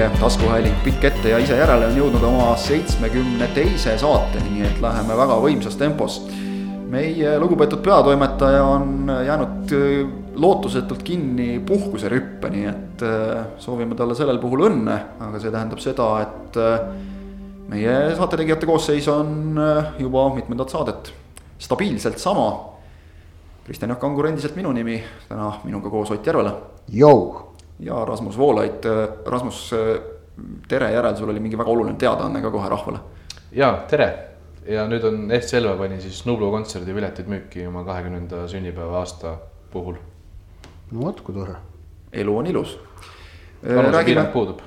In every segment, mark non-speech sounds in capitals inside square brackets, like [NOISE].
meie taskuhääling Pikk ette ja ise järele on jõudnud oma seitsmekümne teise saateni, nii et läheme väga võimsas tempos. meie lugupeetud peatoimetaja on jäänud äh, lootusetult kinni puhkuserüppe, nii et äh, soovime talle sellel puhul õnne, aga see tähendab seda, et äh, meie saatetegijate koosseis on juba mitmendat saadet stabiilselt sama. Kristjan Jaak Angur endiselt minu nimi, täna minuga koos Ott Järvela. Jou ja Rasmus Voolaid. Rasmus, tere järel, sul oli mingi väga oluline teadaanne ka kohe rahvale. ja tere ja nüüd on FC Elva pani siis Nublu kontserdi piletid müüki oma kahekümnenda sünnipäeva aasta puhul. no vot, kui tore. elu on ilus. vanusepiirang puudub.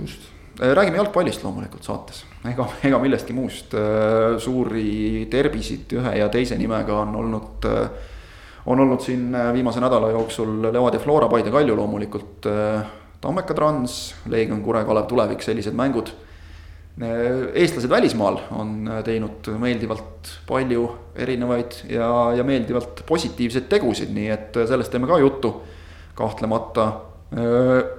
just, räägime jalgpallist loomulikult saates, ega, ega millestki muust. suuri terbisid ühe ja teise nimega on olnud äh, on olnud siin äh, viimase nädala jooksul Levadia Flora, Paide Kalju loomulikult. Äh, Tammeka Trans, Leegion, Kure, Kalev Tulevik, sellised mängud. Äh, eestlased välismaal on teinud meeldivalt palju erinevaid ja, ja meeldivalt positiivseid tegusid, nii et sellest teeme ka juttu. kahtlemata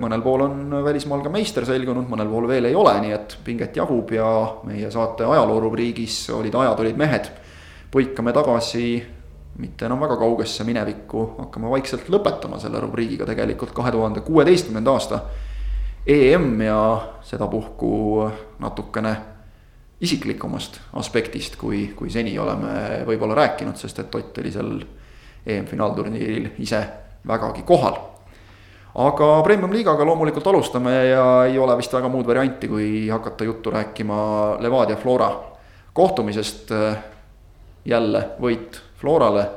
mõnel pool on välismaal ka meister selgunud, mõnel pool veel ei ole, nii et pinget jagub ja meie saate ajaloorubriigis olid ajad, olid mehed. põikame tagasi mitte enam väga kaugesse minevikku, hakkame vaikselt lõpetama selle rubriigiga tegelikult kahe tuhande kuueteistkümnenda aasta EM ja sedapuhku natukene isiklikumast aspektist, kui, kui seni oleme võib-olla rääkinud, sest et Ott oli seal EM-finaalturniiril ise vägagi kohal. aga premium-liigaga loomulikult alustame ja ei ole vist väga muud varianti, kui hakata juttu rääkima Levadia Flora kohtumisest. jälle võit Florale.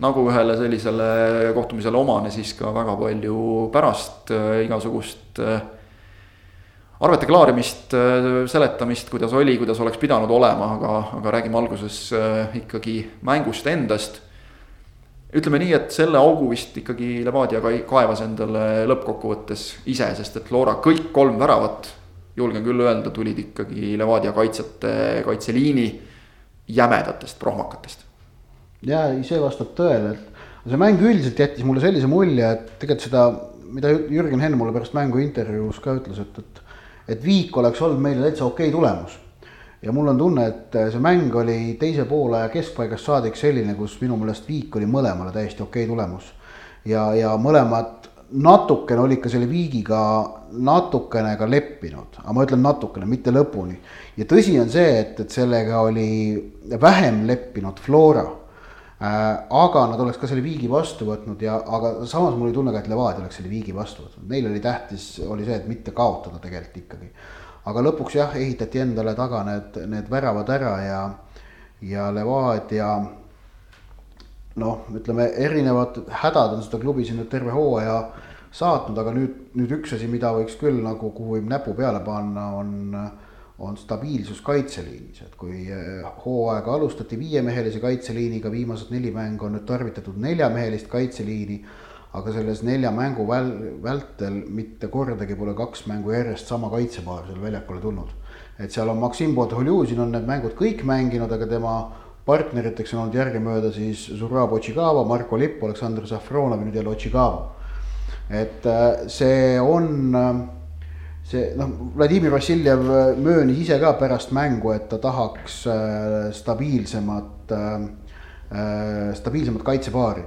Nagu ühele sellisele kohtumisele omane, siis ka väga palju pärast äh, igasugust äh, arvete klaarimist, äh, seletamist, kuidas oli, kuidas oleks pidanud olema, aga, aga räägime alguses ikkagi mängust endast. ütleme nii, et selle augu vist ikkagi Levadia kaevas endale lõppkokkuvõttes ise, sest et Flora kõik kolm väravat, julgen küll öelda, tulid ikkagi Levadia kaitsjate, kaitseliini jämedatest prohmakatest ja see vastab tõele, et see mäng üldiselt jättis mulle sellise mulje, et tegelikult seda, mida Jürgen Henn mulle pärast mängu intervjuus ka ütles, et, et, et viik oleks olnud meile täitsa okei okay tulemus. ja mul on tunne, et see mäng oli teise poole keskpaigast saadik selline, kus minu meelest viik oli mõlemale täiesti okei okay tulemus. ja, ja mõlemad natukene olid ka selle viigiga natukene ka leppinud, aga ma ütlen natukene, mitte lõpuni. ja tõsi on see, et, et sellega oli vähem leppinud Flora aga nad oleks ka selle viigi vastu võtnud ja, aga samas mul oli tunne ka, et Levadia oleks selle viigi vastu võtnud, neil oli tähtis, oli see, et mitte kaotada tegelikult ikkagi. aga lõpuks jah, ehitati endale taga need, need väravad ära ja, ja Levadia noh, ütleme erinevad hädad on seda klubi siin nüüd terve hooaja saatnud, aga nüüd, nüüd üks asi, mida võiks küll nagu, kuhu võib näpu peale panna, on on stabiilsus kaitseliinis, et kui eh, hooaega alustati viiemehelise kaitseliiniga, viimased neli mängu on nüüd tarvitatud neljamehelist kaitseliini. aga selles nelja mängu väl-, vältel mitte kordagi pole kaks mängu järjest sama kaitsepaar seal väljakule tulnud. et seal on Maksim Podholjuzin on need mängud kõik mänginud, aga tema partneriteks on olnud järgemööda siis Zurab Otšigava, Marko Lipp, Aleksandr Safronov ja nüüd jälle Otšigava. et eh, see on see noh, Vladimir Vassiljev möönis ise ka pärast mängu, et ta tahaks äh, stabiilsemat, äh, äh, stabiilsemat kaitsepaari.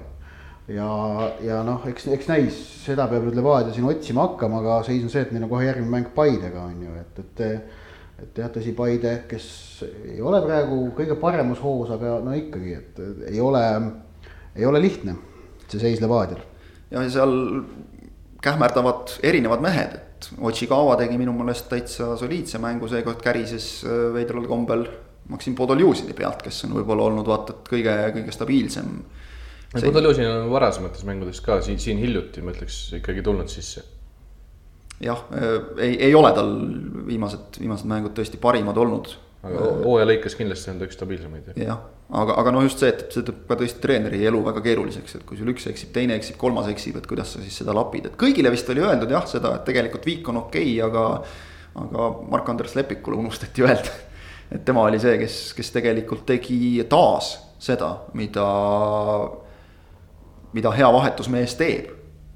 ja, ja noh, eks, eks näis, seda peab nüüd Levadia siin otsima hakkama, aga seis on see, et neil on kohe järgmine mäng Paidega on ju, et, et. et jah, tõsi, Paide, kes ei ole praegu kõige paremas hoos, aga no ikkagi, et ei ole, ei ole lihtne see seis Levadial. ja seal kähmerdavad erinevad mehed, et Otšikawa tegi minu meelest täitsa soliidse mängu, seekord kärises äh, veidral kombel Maksim Podoljuzini pealt, kes on võib-olla olnud vaata et kõige, kõige stabiilsem. Podoljuzin on varasemates mängudes ka siin, siin hiljuti ma ütleks ikkagi tulnud sisse. jah, äh, ei, ei ole tal viimased, viimased mängud tõesti parimad olnud aga hooaja lõikes kindlasti on ta üks stabiilsemaid. jah, aga, aga no just see, et see teeb ka tõesti treeneri elu väga keeruliseks, et kui sul üks eksib, teine eksib, kolmas eksib, et kuidas sa siis seda lapid, et kõigile vist oli öeldud jah, seda, et tegelikult viik on okei okay,, aga. aga Mark-Andres Lepikule unustati [LAUGHS] öelda, et tema oli see, kes, kes tegelikult tegi taas seda, mida, mida hea vahetusmees teeb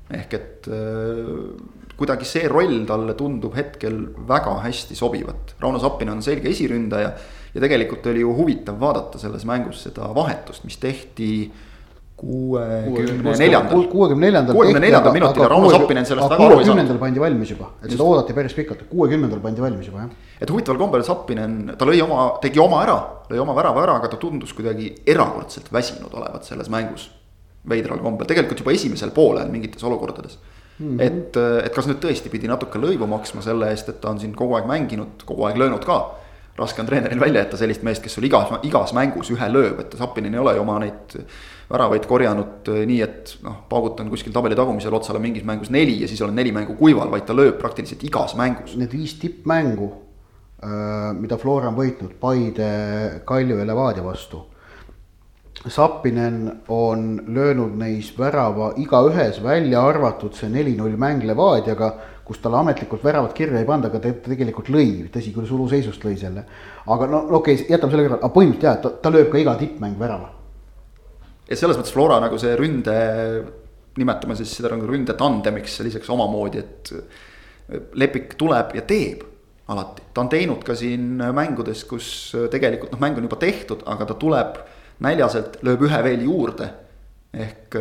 ehk et äh, kuidagi see roll talle tundub hetkel väga hästi sobivat. Rauno Sappinen on selge esiründaja ja tegelikult oli ju huvitav vaadata selles mängus seda vahetust, mis tehti kuuekümne neljandal. kuuekümne neljandal. kuuekümne neljandal minutil ja Rauno Sappinen sellest väga aru ei saanud. kuuekümnendal pandi valmis juba, et seda oodati päris pikalt, kuuekümnendal pandi valmis juba jah. et huvitaval kombel Sappinen, ta lõi oma, tegi oma ära, lõi oma värava ära, aga ta tundus kuidagi erakordselt väsinud olevat selles mängus. veidral kombel, tegelikult juba esimesel poolel mingites olukordades mm. -hmm. et, et kas nüüd tõesti pidi natuke lõivu maksma selle eest, et ta on siin kogu aeg mänginud, kogu aeg löönud ka raske on treeneril välja jätta sellist meest, kes sul igas, igas mängus ühe lööb, et Zappinin ei ole ju oma neid väravaid korjanud äh, nii, et noh, paugutan kuskil tabeli tagumisel otsal on mingis mängus neli ja siis olen neli mängu kuival, vaid ta lööb praktiliselt igas mängus. Need viis tippmängu, äh, mida Flora on võitnud Paide, Kalju ja Levadia vastu. Zappinen on löönud neis värava igaühes, välja arvatud see neli-null mäng Levadiaga kus talle ametlikult väravat kirja ei panda, aga ta tegelikult lõi, tõsi küll, suluseisust lõi selle. aga no okei okay,, jätame selle kõrvale, aga põhimõtteliselt jah, ta, ta lööb ka iga tippmäng värava. ja selles mõttes Flora nagu see ründe, nimetame siis seda nagu ründetandemiks selliseks omamoodi, et Lepik tuleb ja teeb alati, ta on teinud ka siin mängudes, kus tegelikult noh, mäng on juba tehtud, aga ta tuleb näljaselt, lööb ühe veel juurde. ehk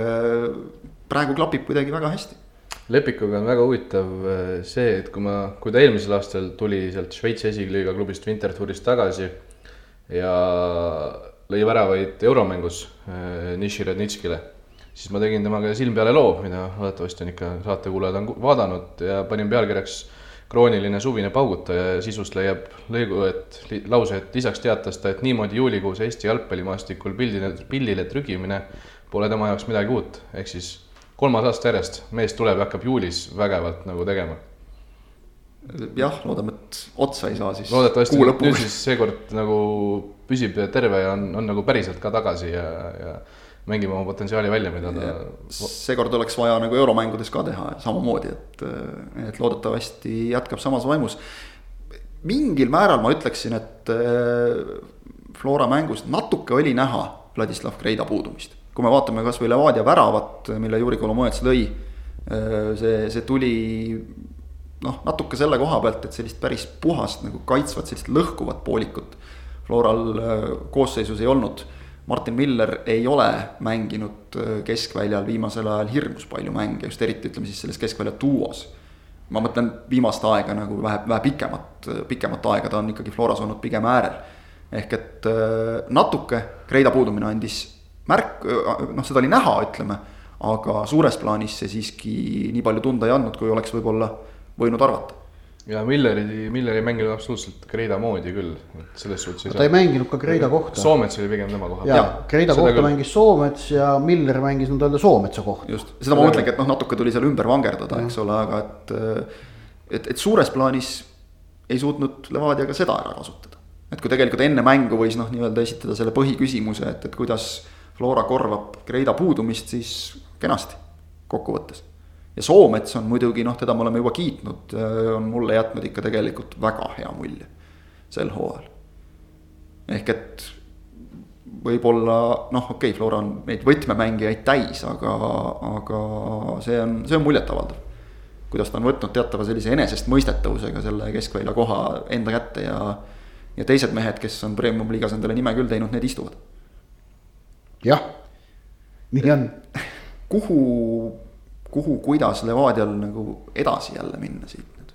praegu klapib kuidagi väga hästi Lepikuga on väga huvitav äh, see, et kui ma, kui ta eelmisel aastal tuli sealt Šveitsi esiliiga klubist Winterthurist tagasi ja lõi väravaid euromängus äh, Nishi Rednitskile, siis ma tegin temaga silm peale loo, mida loodetavasti on ikka saatekuulajad on vaadanud ja panin pealkirjaks krooniline suvine paugutaja ja sisust leiab lõigu, et lause, et lisaks teatas ta, et niimoodi juulikuus Eesti jalgpallimaastikul pildile, pillile trügimine pole tema jaoks midagi uut, ehk siis kolmas aasta järjest, mees tuleb ja hakkab juulis vägevalt nagu tegema. jah, loodame, et otsa ei saa siis. loodetavasti nüüd siis seekord nagu püsib terve ja on, on nagu päriselt ka tagasi ja, ja mängib oma potentsiaali välja, mida ta. seekord oleks vaja nagu euromängudes ka teha samamoodi, et, et loodetavasti jätkab samas vaimus. mingil määral ma ütleksin, et eh, Flora mängus natuke oli näha Vladislav Kreida puudumist kui me vaatame kasvõi Levadia väravat, mille Juri Kolomojets lõi, see, see tuli noh, natuke selle koha pealt, et sellist päris puhast nagu kaitsvat, sellist lõhkuvat poolikut Floral äh, koosseisus ei olnud. Martin Miller ei ole mänginud äh, keskväljal viimasel ajal hirmus palju mänge, just eriti ütleme siis selles keskvälja duos. ma mõtlen viimast aega nagu vähe, vähe pikemat, pikemat aega, ta on ikkagi Floras olnud pigem äärel. ehk et äh, natuke Kreida puudumine andis märk, noh, seda oli näha, ütleme. aga suures plaanis see siiski nii palju tunda ei andnud, kui oleks võib-olla võinud arvata. Ja Milleri, Milleri ei mänginud absoluutselt Kreida moodi küll, et selles suhtes. ta ei mänginud ka Kreida kohta. Soomets oli pigem tema kohal. ja, Kreida kohta küll. mängis Soomets ja Miller mängis nii-öelda Soometsa kohta. just, seda ma mõtlengi, et noh, natuke tuli seal ümber vangerdada, eks ole, aga et. et, et suures plaanis ei suutnud Levadia ka seda ära kasutada. et kui tegelikult enne mängu võis noh, nii-öelda esitada selle põhiküsimuse, et, et kuidas Flora korvab Kreida puudumist, siis kenasti kokkuvõttes. Ja Soomets on muidugi noh, teda me oleme juba kiitnud, äh, on mulle jätnud ikka tegelikult väga hea mulje sel hooajal. ehk et võib-olla noh, okei okay,, Flora on neid võtmemängijaid täis, aga, aga see on, see on muljetavaldav. kuidas ta on võtnud teatava sellise enesestmõistetavusega selle keskvälja koha enda kätte ja, ja teised mehed, kes on premium liigas endale nime küll teinud, need istuvad jah, nii on. kuhu, kuhu, kuidas Levadial nagu edasi jälle minna siit nüüd?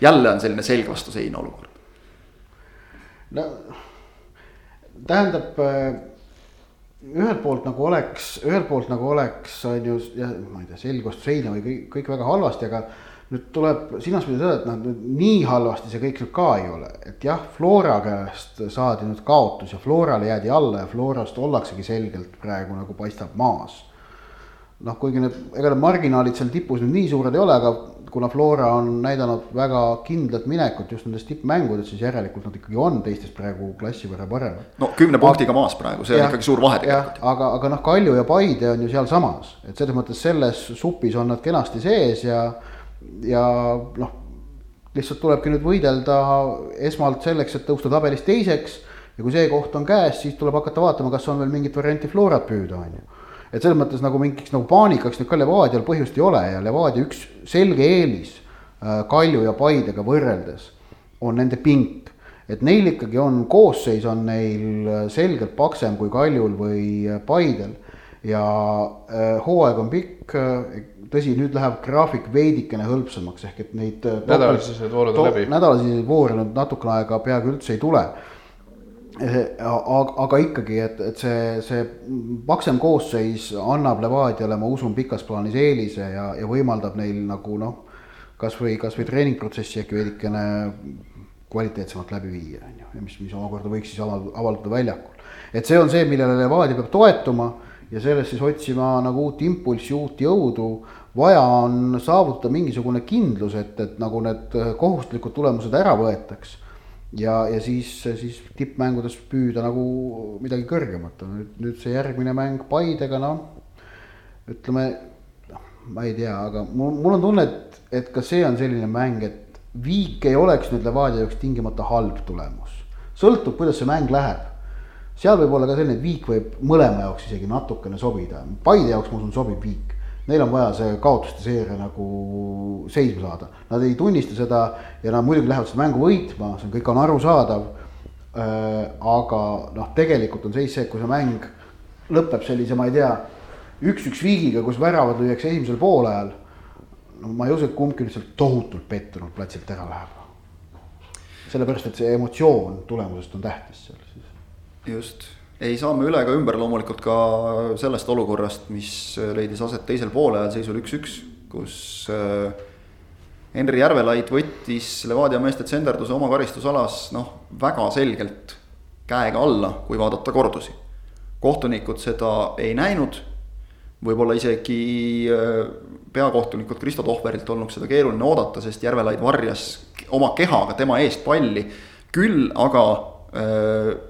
jälle on selline selg vastu seina olukord. no tähendab ühelt poolt nagu oleks, ühelt poolt nagu oleks, on ju, ma ei tea, selg vastu seina või kõik, kõik väga halvasti, aga nüüd tuleb silmas pidada seda, et noh, nii halvasti see kõik nüüd ka ei ole, et jah, Flora käest saadi nüüd kaotus ja Florale jäädi alla ja Florast ollaksegi selgelt praegu nagu paistab maas. Noh, kuigi need, ega need marginaalid seal tipus nüüd nii suured ei ole, aga kuna Flora on näidanud väga kindlat minekut just nendes tippmängudes, siis järelikult nad ikkagi on teistest praegu klassi võrra paremad. no kümne punktiga maas praegu, see ja, on ikkagi suur vahe tegelikult. aga, aga noh, Kalju ja Paide on ju sealsamas, et selles mõttes selles supis on nad kenasti sees ja ja noh, lihtsalt tulebki nüüd võidelda esmalt selleks, et tõusta tabelis teiseks ja kui see koht on käes, siis tuleb hakata vaatama, kas on veel mingit varianti Florat püüda, on ju. Et selles mõttes nagu mingiks nagu paanikaks nüüd ka Levadial põhjust ei ole ja Levadia üks selge eelis äh, Kalju ja Paidega võrreldes on nende pink. et neil ikkagi on, koosseis on neil selgelt paksem kui Kaljul või Paidel ja äh, hooaeg on pikk äh,, tõsi, nüüd läheb graafik veidikene hõlpsamaks, ehk et neid äh, nädalasisesed voorud on läbi. nädalasisesed voore nüüd natukene aega peaaegu üldse ei tule. Aga, aga ikkagi, et, et see, see paksem koosseis annab Levadiale, ma usun, pikas plaanis eelise ja, ja võimaldab neil nagu noh, kasvõi, kasvõi treeningprotsessi äkki veidikene kvaliteetsemalt läbi viia, on ju, ja mis, mis omakorda võiks siis avalduda väljakul. et see on see, millele Levadia peab toetuma ja sellest siis otsima nagu uut impulssi, uut jõudu. vaja on saavutada mingisugune kindlus, et, et nagu need kohustuslikud tulemused ära võetaks. Ja, ja siis, siis tippmängudes püüda nagu midagi kõrgemat, nüüd, nüüd see järgmine mäng Paidega, noh. ütleme, noh, ma ei tea, aga mul, mul on tunne, et, et ka see on selline mäng, et viik ei oleks nüüd Levadia jaoks tingimata halb tulemus. sõltub, kuidas see mäng läheb seal võib olla ka selline, et viik võib mõlema jaoks isegi natukene sobida, Paide jaoks ma usun, sobib viik. Neil on vaja see kaotuste seeria nagu seisma saada, nad ei tunnista seda ja nad muidugi lähevad seda mängu võitma, see on, kõik on arusaadav äh,. aga noh, tegelikult on seis see, et kui see mäng lõpeb sellise, ma ei tea, üks-üks viigiga, kus väravad lüüakse esimesel poolajal. no ma ei usu, et kumbki lihtsalt tohutult pettunud platsilt ära läheb. sellepärast, et see emotsioon tulemusest on tähtis seal just, ei saa me üle ega ümber loomulikult ka sellest olukorrast, mis leidis aset teisel poolajal seisul üks-üks, kus äh, Henri Järvelaid võttis Levadia meeste tsenderduse oma karistusalas noh, väga selgelt käega alla, kui vaadata kordusi. kohtunikud seda ei näinud, võib-olla isegi äh, peakohtunikult Kristo Tohverilt olnuks seda keeruline oodata, sest Järvelaid varjas oma kehaga tema eest palli. küll aga öö, äh,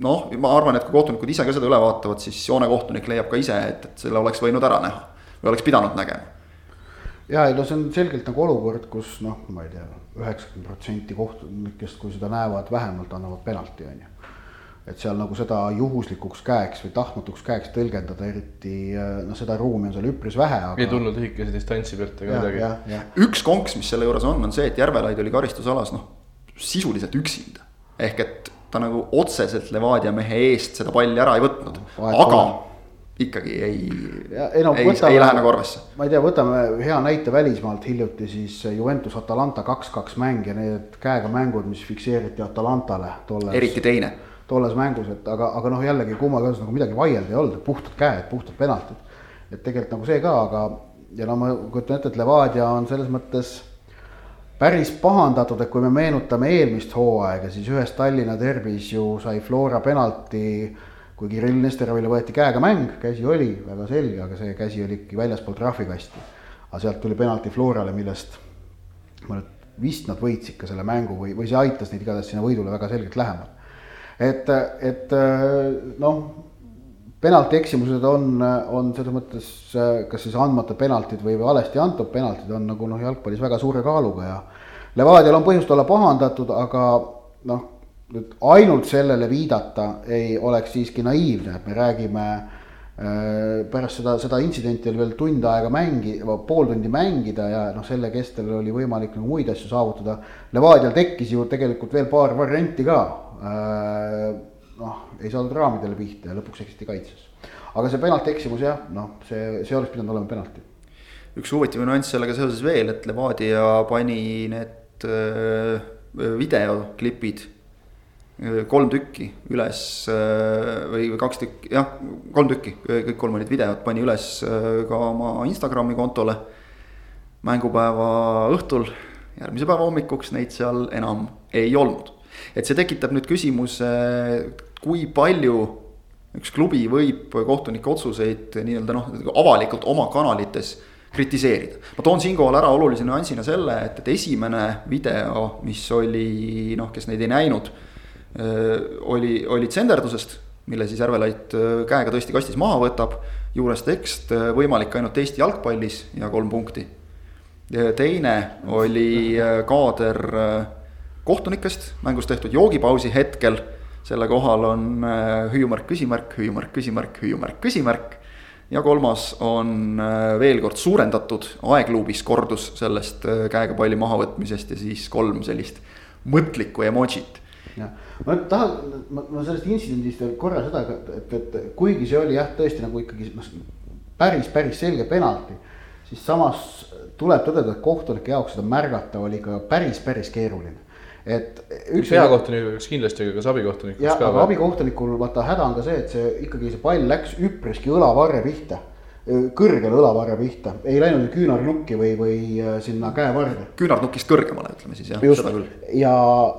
noh, ma arvan, et kui kohtunikud ise ka seda üle vaatavad, siis joonekohtunik leiab ka ise, et, et selle oleks võinud ära näha või oleks pidanud nägema. ja ei no see on selgelt nagu olukord, kus noh, ma ei tea, üheksakümmend protsenti kohtunikest, kui seda näevad, vähemalt annavad penalti, on ju et seal nagu seda juhuslikuks käeks või tahtmatuks käeks tõlgendada, eriti noh, seda ruumi on seal üpris vähe aga.... ei tulnud lühikese distantsi pealt ega midagi. üks konks, mis selle juures on, on see, et Järvelaid oli karistusalas noh, sisuliselt üksinda. ehk et ta nagu otseselt Levadia mehe eest seda palli ära ei võtnud, aga ikkagi ei, ei, no, ei, võtame, ei lähe nagu arvesse. ma ei tea, võtame hea näite välismaalt hiljuti siis Juventus Atalanta kaks-kaks mäng ja need käega mängud, mis fikseeriti Atalantale tolles. eriti teine. tolles mängus, et aga, aga noh, jällegi kummaga osas nagu midagi vaielda ei olnud, puhtad käed, puhtad penaltid. et tegelikult nagu see ka, aga ja no ma kujutan ette, et Levadia on selles mõttes päris pahandatud, et kui me meenutame eelmist hooaega, siis ühes Tallinna derbis ju sai Flora penalti, kui Kirill Nesterovile võeti käega mäng, käsi oli väga selge, aga see käsi oli ikkagi väljaspool trahvikasti. aga sealt tuli penalti Florale, millest ma nüüd vist nad võitsid ka selle mängu või, või see aitas neid igatahes sinna võidule väga selgelt lähemale. et, et noh penalti eksimused on, on selles mõttes kas siis andmata penaltid või valesti antud penaltid on nagu noh, jalgpallis väga suure kaaluga ja. Levadial on põhjust olla pahandatud, aga noh, nüüd ainult sellele viidata ei oleks siiski naiivne, et me räägime äh, pärast seda, seda intsidenti oli veel tund aega mängi-, pool tundi mängida ja noh, selle kestel oli võimalik nagu muid asju saavutada. Levadial tekkis ju tegelikult veel paar varianti ka äh, noh, ei saadud raamidele pihta ja lõpuks eksiti kaitses. aga see penalti eksimus jah, noh, see, see oleks pidanud olema penalti. üks huvitav nüanss sellega seoses veel, et Levadia pani need äh, videoklipid äh, kolm tükki üles äh, või, või kaks tükki, jah, kolm tükki, kõik kolm olid videod, pani üles ka oma Instagrami kontole. mängupäeva õhtul, järgmise päeva hommikuks neid seal enam ei olnud. et see tekitab nüüd küsimuse kui palju üks klubi võib kohtunike otsuseid nii-öelda noh, avalikult oma kanalites kritiseerida. ma toon siinkohal ära olulise nüansina selle, et, et esimene video, mis oli noh, kes neid ei näinud, oli, oli tsenderdusest, mille siis Järvelait käega tõesti kastis maha võtab. juures tekst, võimalik ainult Eesti jalgpallis ja kolm punkti. teine oli kaader kohtunikest, mängus tehtud joogipausi hetkel selle kohal on äh, hüüumärk, küsimärk, hüüumärk, küsimärk, hüüumärk, küsimärk. ja kolmas on äh, veel kord suurendatud, aegluubis kordus sellest äh, käega palli mahavõtmisest ja siis kolm sellist mõtlikku emotsit. jah, ma tahan, ma, ma sellest intsidendist veel korra seda, et, et kuigi see oli jah, tõesti nagu ikkagi noh, päris, päris selge penalti, siis samas tuleb tõdeda, et kohtunike jaoks seda märgata oli ka päris, päris keeruline et. peakohtunik oleks kindlasti, aga kas abikohtunik? jah, aga abikohtunikul vaata häda on ka see, et see ikkagi see pall läks üpriski õlavarre pihta kõrgele õlavarre pihta, ei läinud küünarnukki või, või äh, sinna käevarre. küünarnukist kõrgemale, ütleme siis jah. just, ja,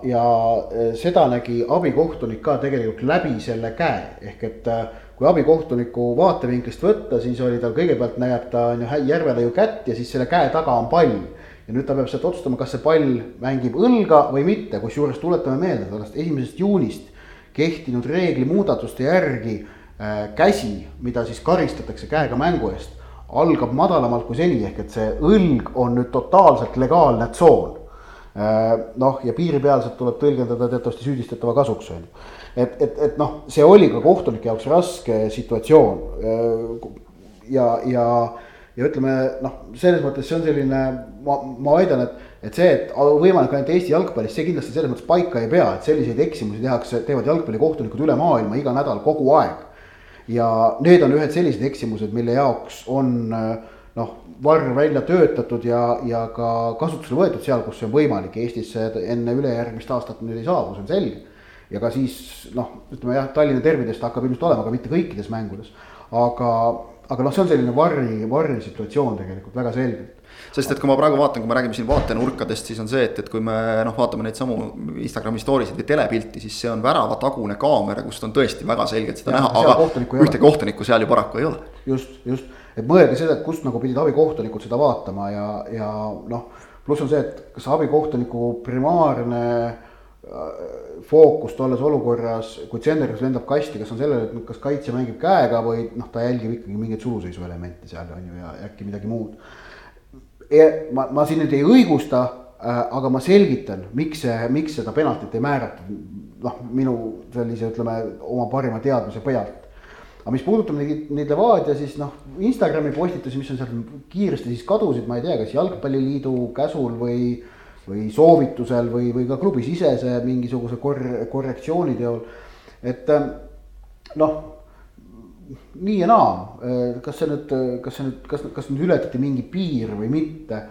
ja äh, seda nägi abikohtunik ka tegelikult läbi selle käe, ehk et äh, kui abikohtuniku vaatevinklist võtta, siis oli tal kõigepealt näeb ta on ju järvele ju kätt ja siis selle käe taga on pall ja nüüd ta peab sealt otsustama, kas see pall mängib õlga või mitte, kusjuures tuletame meelde sellest esimesest juunist kehtinud reeglimuudatuste järgi äh, käsi, mida siis karistatakse käega mängu eest, algab madalamalt kui seni, ehk et see õlg on nüüd totaalselt legaalne tsoon äh,. noh, ja piiripealselt tuleb tõlgendada teatavasti süüdistatava kasuks, on ju. et, et, et noh, see oli ka kohtunike jaoks raske situatsioon äh, ja, ja ja ütleme noh, selles mõttes see on selline, ma, ma väidan, et, et see, et võimalik ainult Eesti jalgpallis, see kindlasti selles mõttes paika ei pea, et selliseid eksimusi tehakse, teevad jalgpallikohtunikud üle maailma iga nädal kogu aeg. ja need on ühed sellised eksimused, mille jaoks on noh, varr välja töötatud ja, ja ka kasutusele võetud seal, kus see on võimalik, Eestisse enne ülejärgmist aastat nüüd ei saabu, see on selge. ja ka siis noh, ütleme jah, Tallinna derbidest hakkab ilmselt olema, aga mitte kõikides mängudes, aga aga noh, see on selline varri, varri situatsioon tegelikult väga selgelt. Sest et kui ma praegu vaatan, kui me räägime siin vaatenurkadest, siis on see, et, et kui me noh, vaatame neid samu Instagrami story sid või telepilti, siis see on väravatagune kaamera, kust on tõesti väga selgelt seda ja, näha, aga kohtunikku ühte kohtunikku seal ju paraku ei ole. just, just, et mõelge seda, et kust nagu pidid abikohtunikud seda vaatama ja, ja noh, pluss on see, et kas abikohtuniku primaarne fookus tolles olukorras, kui Zenderis lendab kasti, kas on sellele, et kas kaitsja mängib käega või noh, ta jälgib ikkagi mingeid suluseisu elemente seal on ju ja äkki midagi muud. ma, ma siin nüüd ei õigusta äh,, aga ma selgitan, miks see, miks seda penaltit ei määratud. noh, minu sellise, ütleme oma parima teadmise pealt. aga mis puudutab neid, neid Levadia, siis noh, Instagrami postitusi, mis on sealt kiiresti siis kadusid, ma ei tea, kas jalgpalliliidu käsul või või soovitusel või, või ka klubisisese mingisuguse kor-, korrektsiooni teol. et ähm, noh, nii ja naa, äh, kas see nüüd, kas see nüüd, kas, kas nüüd ületati mingi piir või mitte.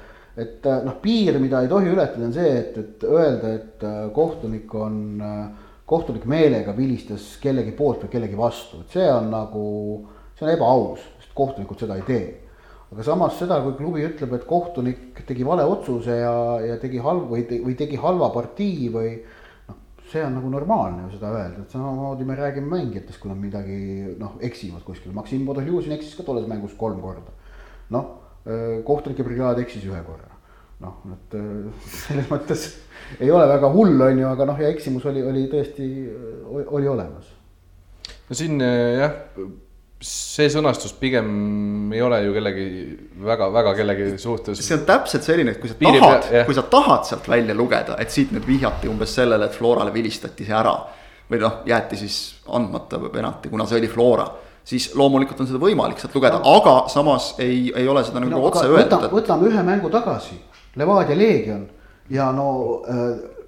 et äh, noh, piir, mida ei tohi ületada, on see, et, et öelda, et äh, kohtunik on, kohtunik meelega vilistas kellegi poolt või kellegi vastu, et see on nagu, see on ebaaus, sest kohtunikud seda ei tee aga samas seda, kui klubi ütleb, et kohtunik tegi vale otsuse ja, ja tegi halb või, või tegi halva partii või noh, see on nagu normaalne ju seda öelda, et samamoodi me räägime mängijatest, kui nad midagi noh, eksivad kuskil, Maksim Podohjuzin eksis ka tolles mängus kolm korda. noh, kohtunike brigaad eksis ühe korra, noh, et [LAUGHS] selles mõttes ei ole väga hull, on ju, aga noh, ja eksimus oli, oli tõesti, oli olemas. no siin jah see sõnastus pigem ei ole ju kellegi väga-väga kellegi suhtes. see on täpselt selline, et kui sa Piiri tahad, kui sa tahad sealt välja lugeda, et siit nüüd vihjati umbes sellele, et Florale vilistati see ära. või noh, jäeti siis andmata penalti, kuna see oli Flora siis loomulikult on seda võimalik sealt lugeda, aga samas ei, ei ole seda nagu no, otse öeldud. Et... võtame ühe mängu tagasi, Levadia Leegion ja no äh,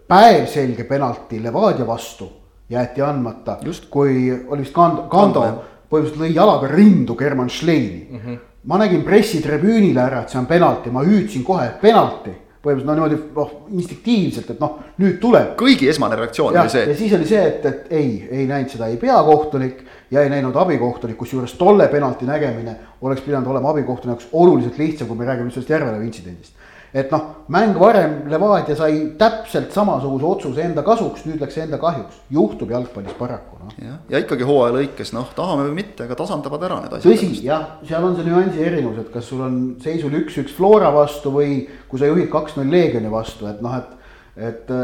päevselge penalti Levadia vastu jäeti andmata, kui oli vist Kando, Kando, Kando põhimõtteliselt lõi jalaga rindu German Schleini mm. -hmm. ma nägin pressitribüünile ära, et see on penalti, ma hüüdsin kohe penalti. põhimõtteliselt no niimoodi noh, instinktiivselt, et noh, nüüd tuleb. kõigi esmane reaktsioon ja, oli see. ja siis oli see, et, et ei, ei näinud seda ei peakohtunik ja ei näinud abikohtunik, kusjuures tolle penalti nägemine oleks pidanud olema abikohtuniku jaoks oluliselt lihtsam, kui me räägime sellest Järvelevi intsidendist et noh, mäng varem Levadia sai täpselt samasuguse otsuse enda kasuks, nüüd läks enda kahjuks, juhtub jalgpallis paraku noh. ja, ja ikkagi hooaja lõikes noh, tahame või mitte, aga tasandavad ära need asjad. tõsi, jah, seal on see nüansi erinevus, et kas sul on seisul üks-üks Flora vastu või kui sa juhid kaks-null Leegioni vastu, et noh, et, et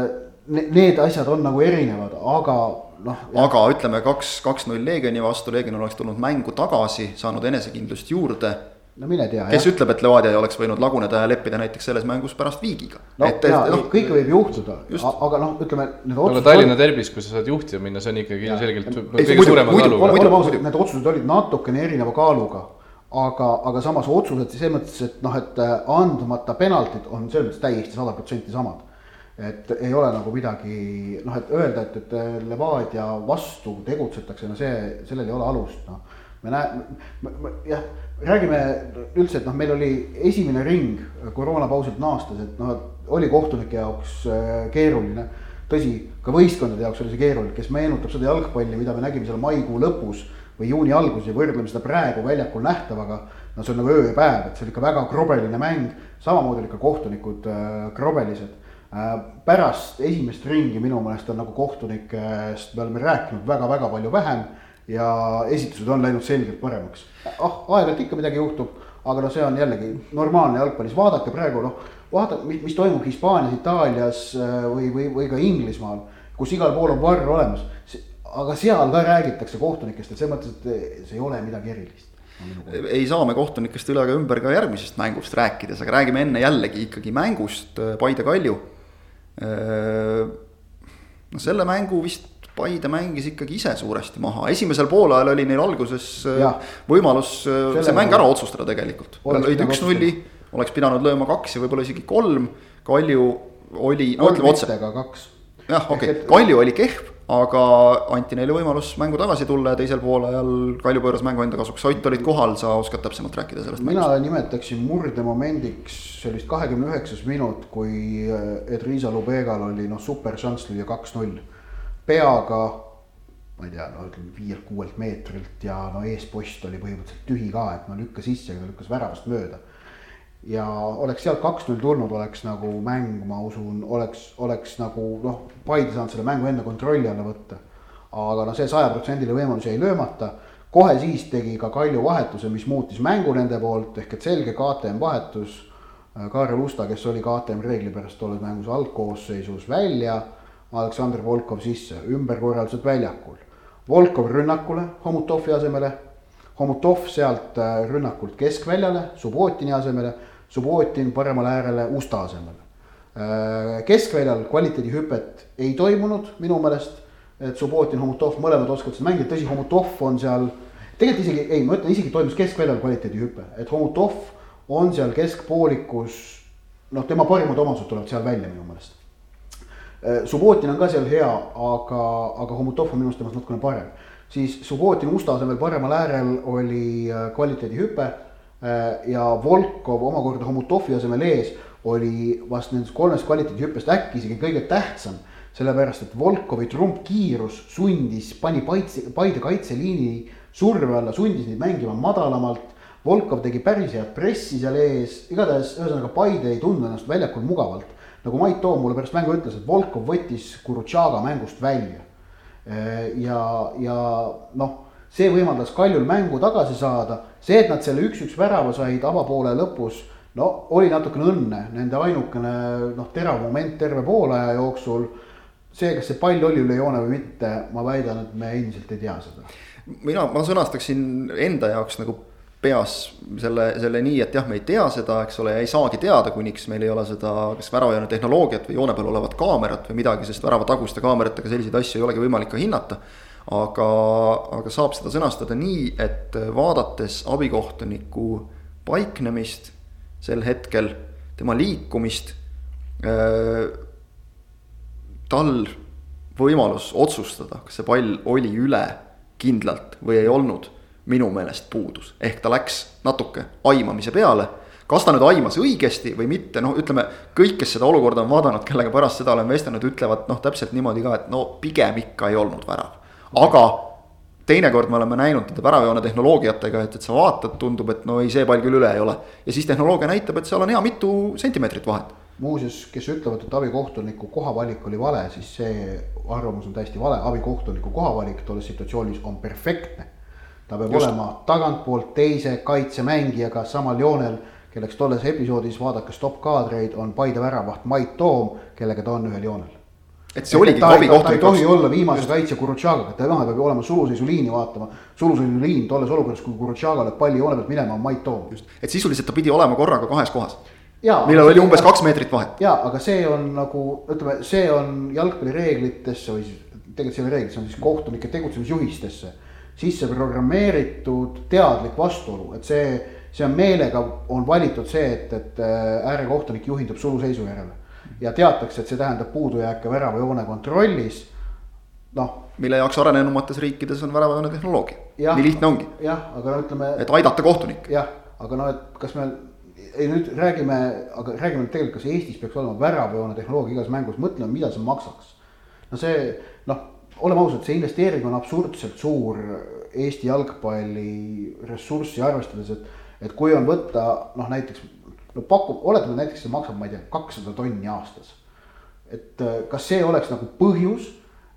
need asjad on nagu erinevad, aga noh. aga ütleme kaks, kaks-null Leegioni vastu, Leegion oleks tulnud mängu tagasi, saanud enesekindlust juurde no mine tea. kes jah. ütleb, et Levadia ei oleks võinud laguneda ja leppida näiteks selles mängus pärast viigiga. no et, jaa no,, kõike võib juhtuda, aga noh, ütleme. aga Tallinna derbis, kui sa saad juhtima minna, see on ikkagi ilmselgelt kõige suurema kaaluga. oleme ausad, need otsused olid natukene erineva kaaluga aga, aga samas otsused selles mõttes, et noh, et äh, andmata penaltid on selles mõttes täiesti sada protsenti samad. et ei ole nagu midagi noh, et öelda, et, et äh, Levadia vastu tegutsetakse, no see, sellel ei ole alust, noh. me näe-, jah, räägime üldse, et noh, meil oli esimene ring koroonapausilt naastes, et noh, oli kohtunike jaoks äh, keeruline tõsi, ka võistkondade jaoks oli see keeruline, kes meenutab seda jalgpalli, mida me nägime seal maikuu lõpus või juuni alguses ja võrdleme seda praegu väljakul nähtavaga. no see on nagu öö ja päev, et see oli ikka väga krobeline mäng, samamoodi olid ka kohtunikud äh, krobelised äh,. pärast esimest ringi minu meelest on nagu kohtunikest me oleme rääkinud väga-väga palju vähem ja esitused on läinud selgelt paremaks. ah, aeg-ajalt ikka midagi juhtub, aga noh, see on jällegi normaalne jalgpallis, vaadake praegu noh, vaadake, mis, toimub Hispaanias, Itaalias äh, või, või, või ka Inglismaal, kus igal pool on varr olemas aga seal ka räägitakse kohtunikest, et selles mõttes, et see ei ole midagi erilist ei saa me kohtunikest üle ega ümber ka järgmisest mängust rääkides, aga räägime enne jällegi ikkagi mängust äh, Paide Kalju. Äh, no selle mängu vist Paide mängis ikkagi ise suuresti maha, esimesel poolajal oli neil alguses äh, ja. võimalus selle see mäng ära otsustada tegelikult. lõid üks-nulli, oleks pidanud lööma kaks ja võib-olla isegi kolm, Kalju oli, no ütleme otse. jah, okei okay., Kalju oli kehv aga anti neile võimalus mängu tagasi tulla ja teisel poolajal Kalju pööras mängu enda kasuks, Ott olid kohal, sa oskad täpsemalt rääkida sellest mina mängust? nimetaksin murdemomendiks sellist kahekümne üheksas minut, kui äh, Edriisa Lubegal oli noh, super šanss lüüa kaks-null. Peaga, ma ei tea, no ütleme viielt-kuuelt meetrilt ja no eespost oli põhimõtteliselt tühi ka, et no lükkas sisse, aga lükkas väravast mööda ja oleks sealt kaks-null tulnud, oleks nagu mäng, ma usun, oleks, oleks nagu noh, Paide saanud selle mängu enda kontrolli alla võtta. aga noh, see sajaprotsendiline võimalus jäi löömata. kohe siis tegi ka Kalju vahetuse, mis muutis mängu nende poolt ehk et selge KTM vahetus. Kaarel Usta, kes oli KTM reegli pärast tolles mängus algkoosseisus välja. Aleksandr Volkov sisse, ümberkorraldused väljakul. Volkov rünnakule Homutovi asemele Homutov sealt äh, rünnakult keskväljale Subbotini asemele Subbotin paremale äärele Usta asemel. Äh, keskväljal kvaliteedihüpet ei toimunud minu meelest, et Subbotin, Homutov mõlemad oskavad seda mängida, tõsi, Homutov on seal. tegelikult isegi, ei, ma ütlen isegi toimus keskväljal kvaliteedihüpe, et Homutov on seal keskpoolikus. noh, tema parimad omadused tulevad seal välja minu meelest. Äh, Subbotin on ka seal hea, aga, aga Homutov on minu arust temast natukene parem. siis Subbotin Usta asemel paremal äärel oli äh, kvaliteedihüpe Äh, ja Volkov omakorda Homutovi asemel ees oli vast nendest kolmest kvaliteedihüppest äkki isegi kõige tähtsam. sellepärast, et Volkovi trumpkiirus sundis, pani Paide, Paide kaitseliini surve alla, sundis neid mängima madalamalt. Volkov tegi päris head pressi seal ees, igatahes ühesõnaga Paide ei tundnud ennast väljakul mugavalt. Nagu Mait Toom mulle pärast mängu ütles, et Volkov võttis Kurutšaga mängust välja. Ja, ja noh, see võimaldas Kaljul mängu tagasi saada see, et nad selle üks-üks värava said avapoole lõpus, no oli natukene õnne, nende ainukene noh, terav moment terve poolaja jooksul. see, kas see pall oli üle joone või mitte, ma väidan, et me endiselt ei tea seda. mina, ma sõnastaksin enda jaoks nagu peas selle, selle nii, et jah, me ei tea seda, eks ole, ei saagi teada, kuniks meil ei ole seda, kas väravajoone tehnoloogiat või joone peal olevat kaamerat või midagi, sest väravataguste kaameratega selliseid asju ei olegi võimalik ka hinnata aga, aga saab seda sõnastada nii, et vaadates abikohtuniku paiknemist sel hetkel, tema liikumist äh,. tal võimalus otsustada, kas see pall oli üle kindlalt või ei olnud, minu meelest puudus, ehk ta läks natuke aimamise peale kas ta nüüd aimas õigesti või mitte, noh, ütleme kõik, kes seda olukorda on vaadanud, kellega pärast seda olen vestelnud, ütlevad noh, täpselt niimoodi ka, et no pigem ikka ei olnud värav aga teinekord me oleme näinud nende väravajoone tehnoloogiatega, et, et sa vaatad, tundub, et no ei, see pall küll üle ei ole. ja siis tehnoloogia näitab, et seal on hea mitu sentimeetrit vahet. muuseas, kes ütlevad, et abikohtuniku kohavalik oli vale, siis see arvamus on täiesti vale, abikohtuniku kohavalik tolles situatsioonis on perfektne. Ta peab Just. olema tagantpoolt teise kaitsemängijaga samal joonel, kelleks tolles episoodis, vaadake stopp-kaadreid, on Paide väravaht Mait Toom, kellega ta on ühel joonel et see oligi Kavi kohtunik. ei tohi olla viimase kaitse Kurutšagaga, ta noh, peab olema suluseisuliini vaatama. suluseisuliin tolles olukorras, kui Kurutšaga läheb palli joone pealt minema, on Mait Toom. et sisuliselt ta pidi olema korraga kahes kohas. millel oli umbes kaks meetrit vahet. ja, aga see on nagu ütleme, see on jalgpallireeglitesse või siis tegelikult see ei ole reeglid, see on siis kohtunike tegutsemisjuhistesse sisse programmeeritud teadlik vastuolu, et see, see on meelega, on valitud see, et, et äh, äärekohtunik juhindub suluseisu järele. ja teatakse, et see tähendab puudujääke väravajoone kontrollis, noh. mille jaoks arenenumates riikides on väravajoone tehnoloogia, nii lihtne ongi. jah, aga no ütleme. et aidata kohtunikke. jah, aga no, et kas me ei nüüd räägime, aga räägime nüüd tegelikult, kas Eestis peaks olema väravajoone tehnoloogia igas mängus, mõtleme, mida see maksaks. no see noh, oleme ausad, see investeering on absurdselt suur Eesti jalgpalli ressurssi arvestades, et, et kui on võtta noh, näiteks no pakub, oletame näiteks see maksab, ma ei tea, kakssada tonni aastas. et äh, kas see oleks nagu põhjus,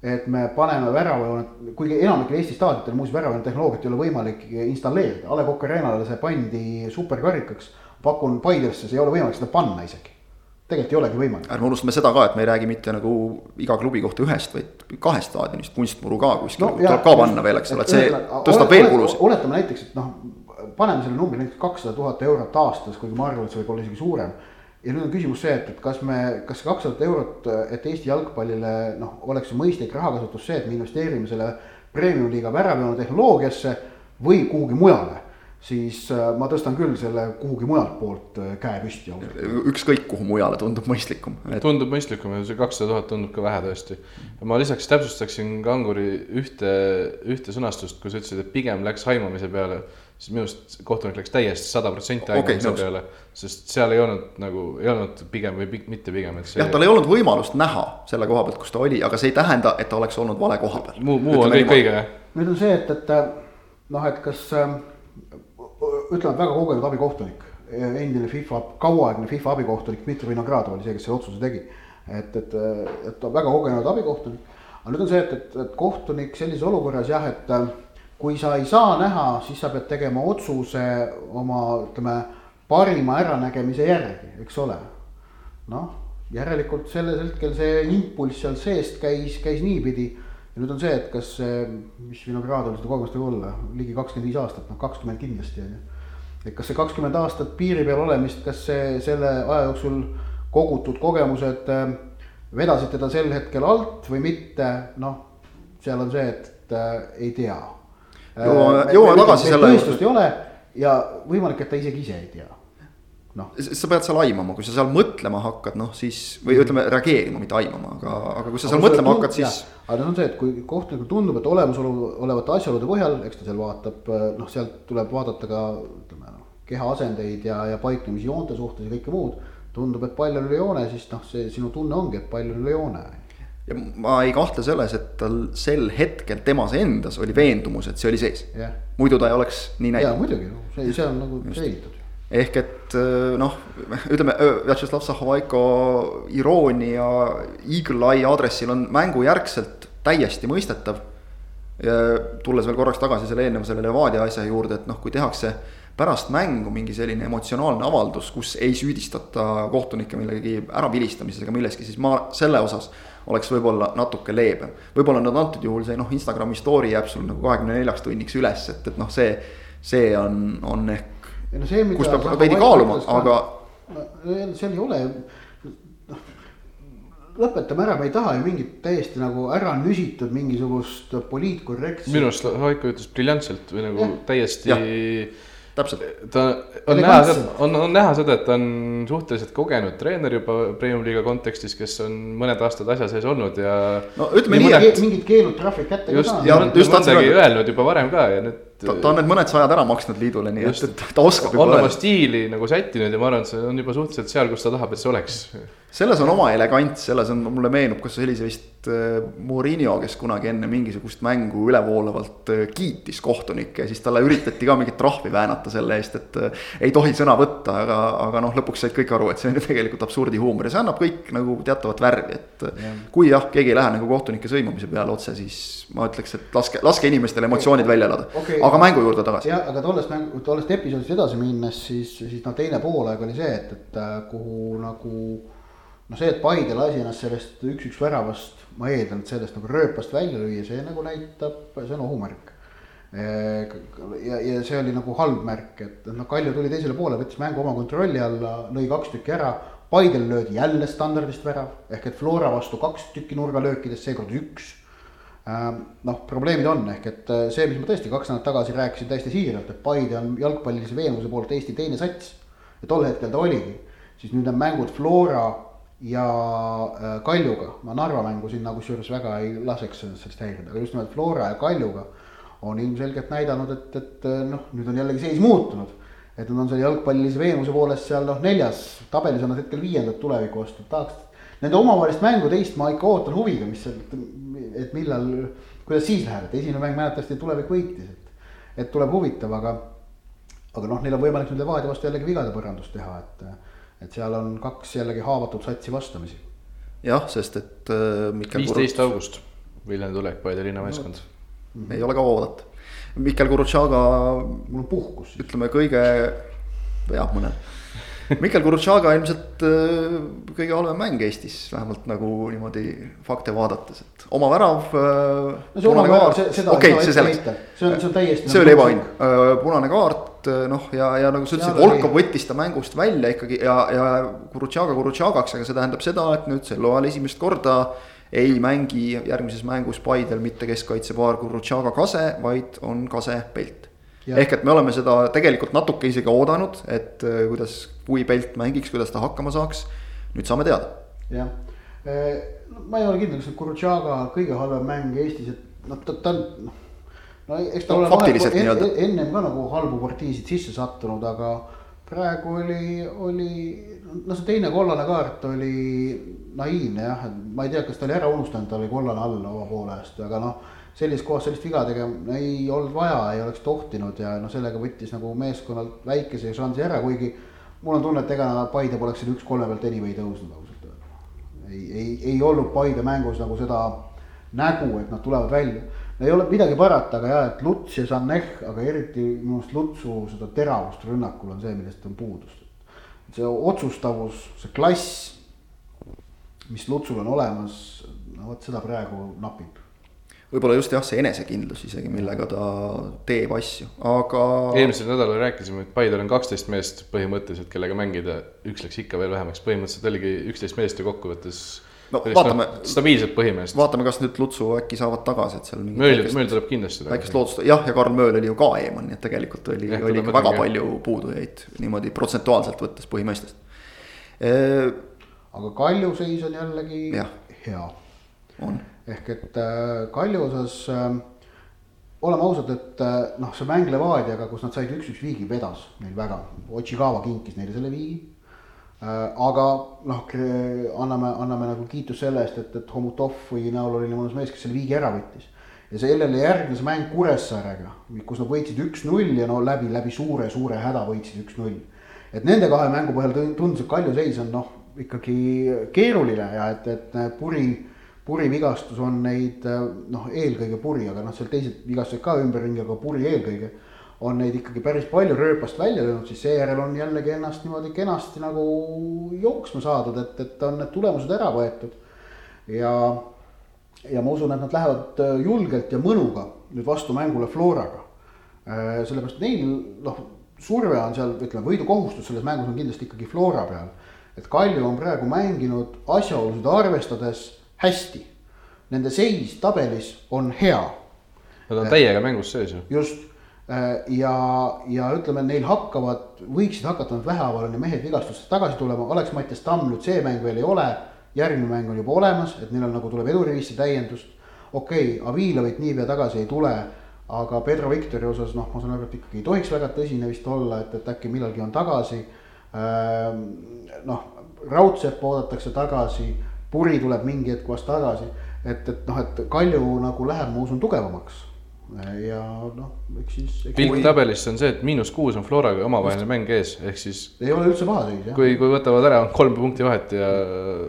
et me paneme väravajoone, kuigi enamikel Eesti staadionitel muuseas väravajoone tehnoloogiat ei ole võimalik installeerida, A Le Coq Arena'le see pandi superkarikaks pakun Paidesse, see ei ole võimalik seda panna isegi. Tegelikult ei olegi võimalik. ärme unustame seda ka, et me ei räägi mitte nagu iga klubi kohta ühest, vaid kahest staadionist, kunstmuru ka kuskil no, tuleb ka panna veel, eks ole, et see tõstab veel kulusid. oletame näiteks, et noh, paneme selle numbri näiteks kakssada tuhat eurot aastas, kuigi ma arvan, et see võib olla isegi suurem ja nüüd on küsimus see, et, et kas me, kas see kakssada eurot, et Eesti jalgpallile noh, oleks mõistlik rahakasutus see, et me investeerime selle premium-liiga väravjoone tehnoloogiasse või kuhugi mujale siis äh, ma tõstan küll selle kuhugi mujalt poolt äh, käe püsti. ükskõik kuhu mujale tundub mõistlikum et.... tundub mõistlikum ja see kakssada tuhat tundub ka vähe tõesti. ma lisaks täpsustaksin Kanguri ühte, ühte sõnastust, kui sa ütlesid, et pigem läks aimamise peale, siis minu arust kohtunik läks täiesti sada protsenti aimamise okay, peale. sest seal ei olnud nagu, ei olnud pigem või pig, mitte pigem, et see. jah, tal ei olnud võimalust näha selle koha pealt, kus ta oli, aga see ei tähenda, et ta oleks olnud vale koha peal. muu, muu on kõik õige, jah. nüüd on see, et, et noh, et kas äh, ütleme, väga kogenud abikohtunik, endine FIFA, kauaaegne FIFA abikohtunik Dmitri Vinogradov oli see, kes selle otsuse tegi. et, et, et ta väga kogenud abikohtunik. aga nüüd on see, et, et, et kohtunik sellises olukorras jah, et kui sa ei saa näha, siis sa pead tegema otsuse oma, ütleme, parima äranägemise järgi, eks ole. noh, järelikult sellel hetkel see impulss seal seest käis, käis niipidi ja nüüd on see, et kas see, mis Vinogradovil seda kogemust võib olla, ligi kakskümmend viis aastat, noh kakskümmend kindlasti on ju et kas see kakskümmend aastat piiri peal olemist, kas see selle aja jooksul kogutud kogemused äh, vedasid teda sel hetkel alt või mitte, noh, seal on see, et äh, ei tea. jõuame, äh, jõuame tagasi selle juurde. tõestust ei ole ja võimalik, et ta isegi ise ei tea noh. sa pead seal aimama, kui sa seal mõtlema hakkad, noh siis või ütleme, reageerima, mitte aimama, aga, aga kui sa seal aga mõtlema hakkad, siis. aga see on see, et kui kohtunikul tundub, et olemasolu olevate asjaolude põhjal, eks ta seal vaatab, noh, sealt tuleb vaadata ka ütleme noh, keha asendeid ja, ja paiknemisi joonte suhtes ja kõike muud. tundub, et pall on üle joone, siis noh, see sinu tunne ongi, et pall on üle joone ja ma ei kahtle selles, et tal sel hetkel temas endas oli veendumus, et see oli sees yeah.. muidu ta ei oleks nii näinud. jaa, muidugi, see, see on nagu selgitud ehk et äh, noh, ütleme Vjatšeslav Zahovaiko iroonia Eagle Eye aadressil on mängujärgselt täiesti mõistetav. tulles veel korraks tagasi selle eelneva selle Levadia asja juurde, et noh, kui tehakse pärast mängu mingi selline emotsionaalne avaldus, kus ei süüdistata kohtunikke millegi äravilistamises ega milleski, siis ma selle osas oleks võib-olla natuke leebem. võib-olla nüüd antud juhul see noh, Instagrami story jääb sul nagu kahekümne neljaks tunniks üles, et, et noh, see, see on, on ehk no see, kus peab veidi kaaluma, aga. seal ei ole noh, lõpetame ära, me ei taha ju mingit täiesti nagu ära nüsitud mingisugust poliitkorrektset. minu arust Haiko ütles briljantselt või nagu ja. täiesti. täpselt. ta on näha, on, on näha seda, et ta on suhteliselt kogenud treener juba premium-liiga kontekstis, kes on mõned aastad asja sees olnud ja. no ütleme nii, et mingid keelud trahvid kätte ka saanud. just mõndagi öelnud juba varem ka ja nüüd ta, ta on need mõned sajad ära maksnud liidule, nii et, et ta oskab juba. oma stiili nagu sättinud ja ma arvan, et see on juba suhteliselt seal, kus ta tahab, et see oleks. selles on oma elegants, selles on, mulle meenub, kas see vist äh, Murillo, kes kunagi enne mingisugust mängu ülevoolavalt äh, kiitis kohtunikke siis talle üritati ka mingit trahvi väänata selle eest, et äh, ei tohi sõna võtta, aga, aga noh, lõpuks said kõik aru, et see on ju tegelikult absurdihuumor ja see annab kõik nagu teatavat värvi, et ja. kui jah, keegi ei lähe nagu kohtunike sõimamise peale otse, siis ma ütleks, et laske, laske inimestel emotsioonid välja elada okay aga mängu juurde tagasi. jah, aga tollest mängu, tollest episoodist edasi minnes, siis, siis noh, teine poolaeg oli see, et, et kuhu nagu. Noh, see, et Paide lasi ennast sellest üks-üks väravast, ma eeldan, et sellest nagu rööpast välja lüüa, see nagu näitab, see on ohumärk. Äh, ja, ja see oli nagu halb märk, et noh, Kalju tuli teisele poole, võttis mängu oma kontrolli alla, lõi kaks tükki ära. Paidel löödi jälle standardist värav ehk et Flora vastu kaks tükki nurgalöökidest, seekord üks noh, probleemid on, ehk et äh, see, mis ma tõesti kaks nädalat tagasi rääkisin täiesti siiralt, et Paide on jalgpallilise veenvuse poolt Eesti teine sats. ja tol hetkel ta oligi, siis nüüd need mängud Flora ja äh, Kaljuga, ma Narva mängu sinna kusjuures väga ei laseks sellest häirida, aga just nimelt Flora ja Kaljuga on ilmselgelt näidanud, et, et noh, nüüd on jällegi seis muutunud. et nad on seal jalgpallilise veenvuse poolest seal noh, neljas, tabelis on nad hetkel viiendad tuleviku vastu, tahaks. Nende omavahelist mängu teist ma ikka ootan huviga, mis et millal, kuidas siis läheb, et esimene mäng mäletatavasti tulevik võitis, et. et tuleb huvitav, aga, aga noh, neil on võimalik nüüd Levadia vastu jällegi vigade põrandust teha, et. Et seal on kaks jällegi haavatud satsi vastamisi. jah, sest et äh,. viisteist august, Viljandi tulek, Paide linnameeskond no mm. -hmm. ei ole kaua oodata. Mikkel Gurutšaga. mul on puhkus. ütleme kõige, jah, mõnel. Mikkel Gurutšaga ilmselt äh, kõige halvem mäng Eestis, vähemalt nagu niimoodi fakte vaadates, et oma värav. Äh, no see heita, see on, see on täiesti. see oli ebaõnn, äh, punane kaart, noh ja, ja nagu sa ütlesid, Volkov võttis ta mängust välja ikkagi ja, ja Gurutšaga Gurutšagaks, aga see tähendab seda, et nüüd sel hooajal esimest korda ei mängi järgmises mängus Paidel mitte keskkaitsepaar Gurutšaga Kase, vaid on Kase Pelt. ehk et me oleme seda tegelikult natuke isegi oodanud, et äh, kuidas, kui Pelt mängiks, kuidas ta hakkama saaks. nüüd saame teada. jah, äh, ma ei ole kindel, kas see Gurutšaga kõige halvem mäng Eestis, et noh, ta, ta on noh. no eks ta no, ole vahepeal en, ennem ka nagu halbu partiisid sisse sattunud, aga praegu oli, oli noh, see teine kollane kaart oli naiivne jah, et ma ei tea, kas ta oli ära unustanud, ta oli kollane all oma poole eest, aga noh. sellises kohas sellist viga tegema ei olnud vaja, ei oleks tohtinud ja noh, sellega võttis nagu meeskonnalt väikese šansi ära, kuigi. Mul on tunne, et ega Paide poleks siin üks-kolme pealt anyway tõusnud ausalt öelda. ei, ei, ei olnud Paide mängus nagu seda nägu, et nad tulevad välja. ei ole midagi parata, aga jah, et Luts ja Sanech, aga eriti minu arust Lutsu seda teravust rünnakul on see, millest on puudust. see otsustavus, see klass mis Lutsul on olemas, no vot seda praegu napib. Võib-olla just jah, see enesekindlus isegi, millega ta teeb asju, aga. eelmisel nädalal rääkisime, et Paidel on kaksteist meest põhimõtteliselt, kellega mängida, üks läks ikka veel vähemaks, põhimõtteliselt oligi üksteist meest ju kokkuvõttes no vaatame stabiilset põhimeest. vaatame, kas nüüd Lutsu äkki saavad tagasi, et seal. Mööl, Mööl tuleb kindlasti. väikest lootust, jah, ja Karl Mööl oli ju ka eemal, nii et tegelikult oli, oli ikka väga palju puudujaid niimoodi protsentuaalselt võttes põhimeestest aga Kalju seis on jällegi ja. hea. Ehk et äh, Kalju osas äh, oleme ausad, et äh, noh, see mäng Levadiaga, kus nad said üks-üks viigi, vedas neil väga. Otsikava kinkis neile selle viigi aga noh, anname, anname nagu kiitust selle eest, et, et Homutovi näol oli mõnus mees, kes selle viigi ära võttis. ja sellele järgnes mäng Kuressaarega, kus nad võitsid üks-null ja no läbi, läbi suure-suure häda võitsid üks-null. et nende kahe mängu põhjal tundus, et Kalju seis on noh ikkagi keeruline ja et, et puri, purivigastus on neid noh, eelkõige puri, aga noh, seal teised vigastused ka ümberringi, aga puri eelkõige. on neid ikkagi päris palju rööpast välja löönud, siis seejärel on jällegi ennast niimoodi kenasti nagu jooksma saadud, et, et on need tulemused ära võetud. ja, ja ma usun, et nad lähevad julgelt ja mõnuga nüüd vastu mängule Floraga. sellepärast neil noh, surve on seal, ütleme võidukohustus selles mängus on kindlasti ikkagi Flora peal et Kalju on praegu mänginud asjaolusid arvestades hästi. Nende seis tabelis on hea. Nad on täiega mängus sees ju. just äh, ja, ja ütleme, neil hakkavad, võiksid hakata need vähehaaval mehed vigastustest tagasi tulema, oleks Mattias Tamm nüüd see mäng veel ei ole. järgmine mäng on juba olemas, et neil on nagu tuleb edurivisse täiendust. okei okay,, Avilovit niipea tagasi ei tule, aga Pedro Victori osas noh, ma saan aru, et ikkagi ei tohiks väga tõsine vist olla, et, et äkki millalgi on tagasi Ehm, noh, raudsepp oodatakse tagasi, puri tuleb mingi hetk vast tagasi. et, et noh, et Kalju nagu läheb, ma usun, tugevamaks ja noh, eks siis. pilk tabelis on see, et miinus kuus on Floraga omavaheline mäng ees, ehk siis. ei ole üldse paha seis jah. kui, kui võtavad ära kolm punkti vahet ja.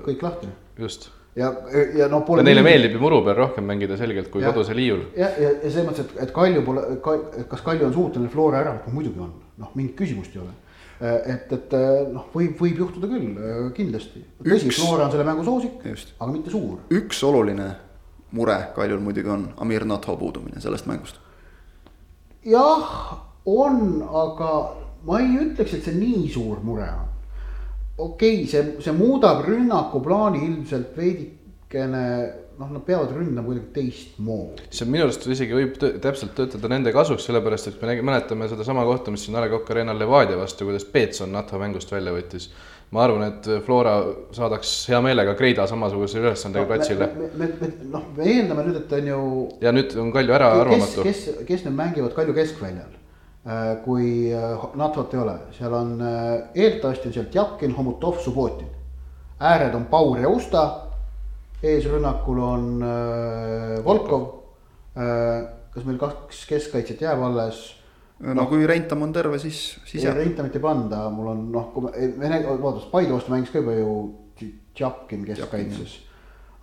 kõik lahti. just. ja, ja no pole. ja neile meeldib ju muru peal rohkem mängida selgelt kui kodusel liiul. ja, ja, ja selles mõttes, et, et Kalju pole, kas Kalju on suuteline Flora ära võtma, muidugi on, noh mingit küsimust ei ole et, et äh, noh, võib, võib juhtuda küll, äh, kindlasti. Flora on selle mängu soosik, aga mitte suur. üks oluline mure Kaljul muidugi on Amir Natho puudumine sellest mängust. jah, on, aga ma ei ütleks, et see nii suur mure on. okei okay,, see, see muudab rünnakuplaani ilmselt veidi natukene noh, nad peavad ründama kuidagi teistmoodi. see minu arust isegi võib tõ täpselt töötada nende kasuks, sellepärast et me nägime, mäletame sedasama kohta, mis siin A Le Coq Arena'l Levadia vastu, kuidas Peetson NATO mängust välja võttis. ma arvan, et Flora saadaks hea meelega Kreida samasuguse ülesandega no, platsile. me, me, me, noh, me eeldame nüüd, et on ju. ja nüüd on Kalju ära arvamatu. kes, kes, kes nüüd mängivad Kalju keskväljal? Äh, kui äh, NATO-t ei ole, seal on äh, eeldatavasti on seal Tjapkin, Homutov, Subbotin. ääred on Paur ja Usta eesrünnakul on äh, Volkov äh,. kas meil kaks keskkaitset jääb alles? no noh, kui Rentam on terve, siis, siis jääb. Rentamit ei panda, mul on noh, kui me, Vene, vabandust, Paidu vastu mängis ka juba ju Tšapkin keskkaitses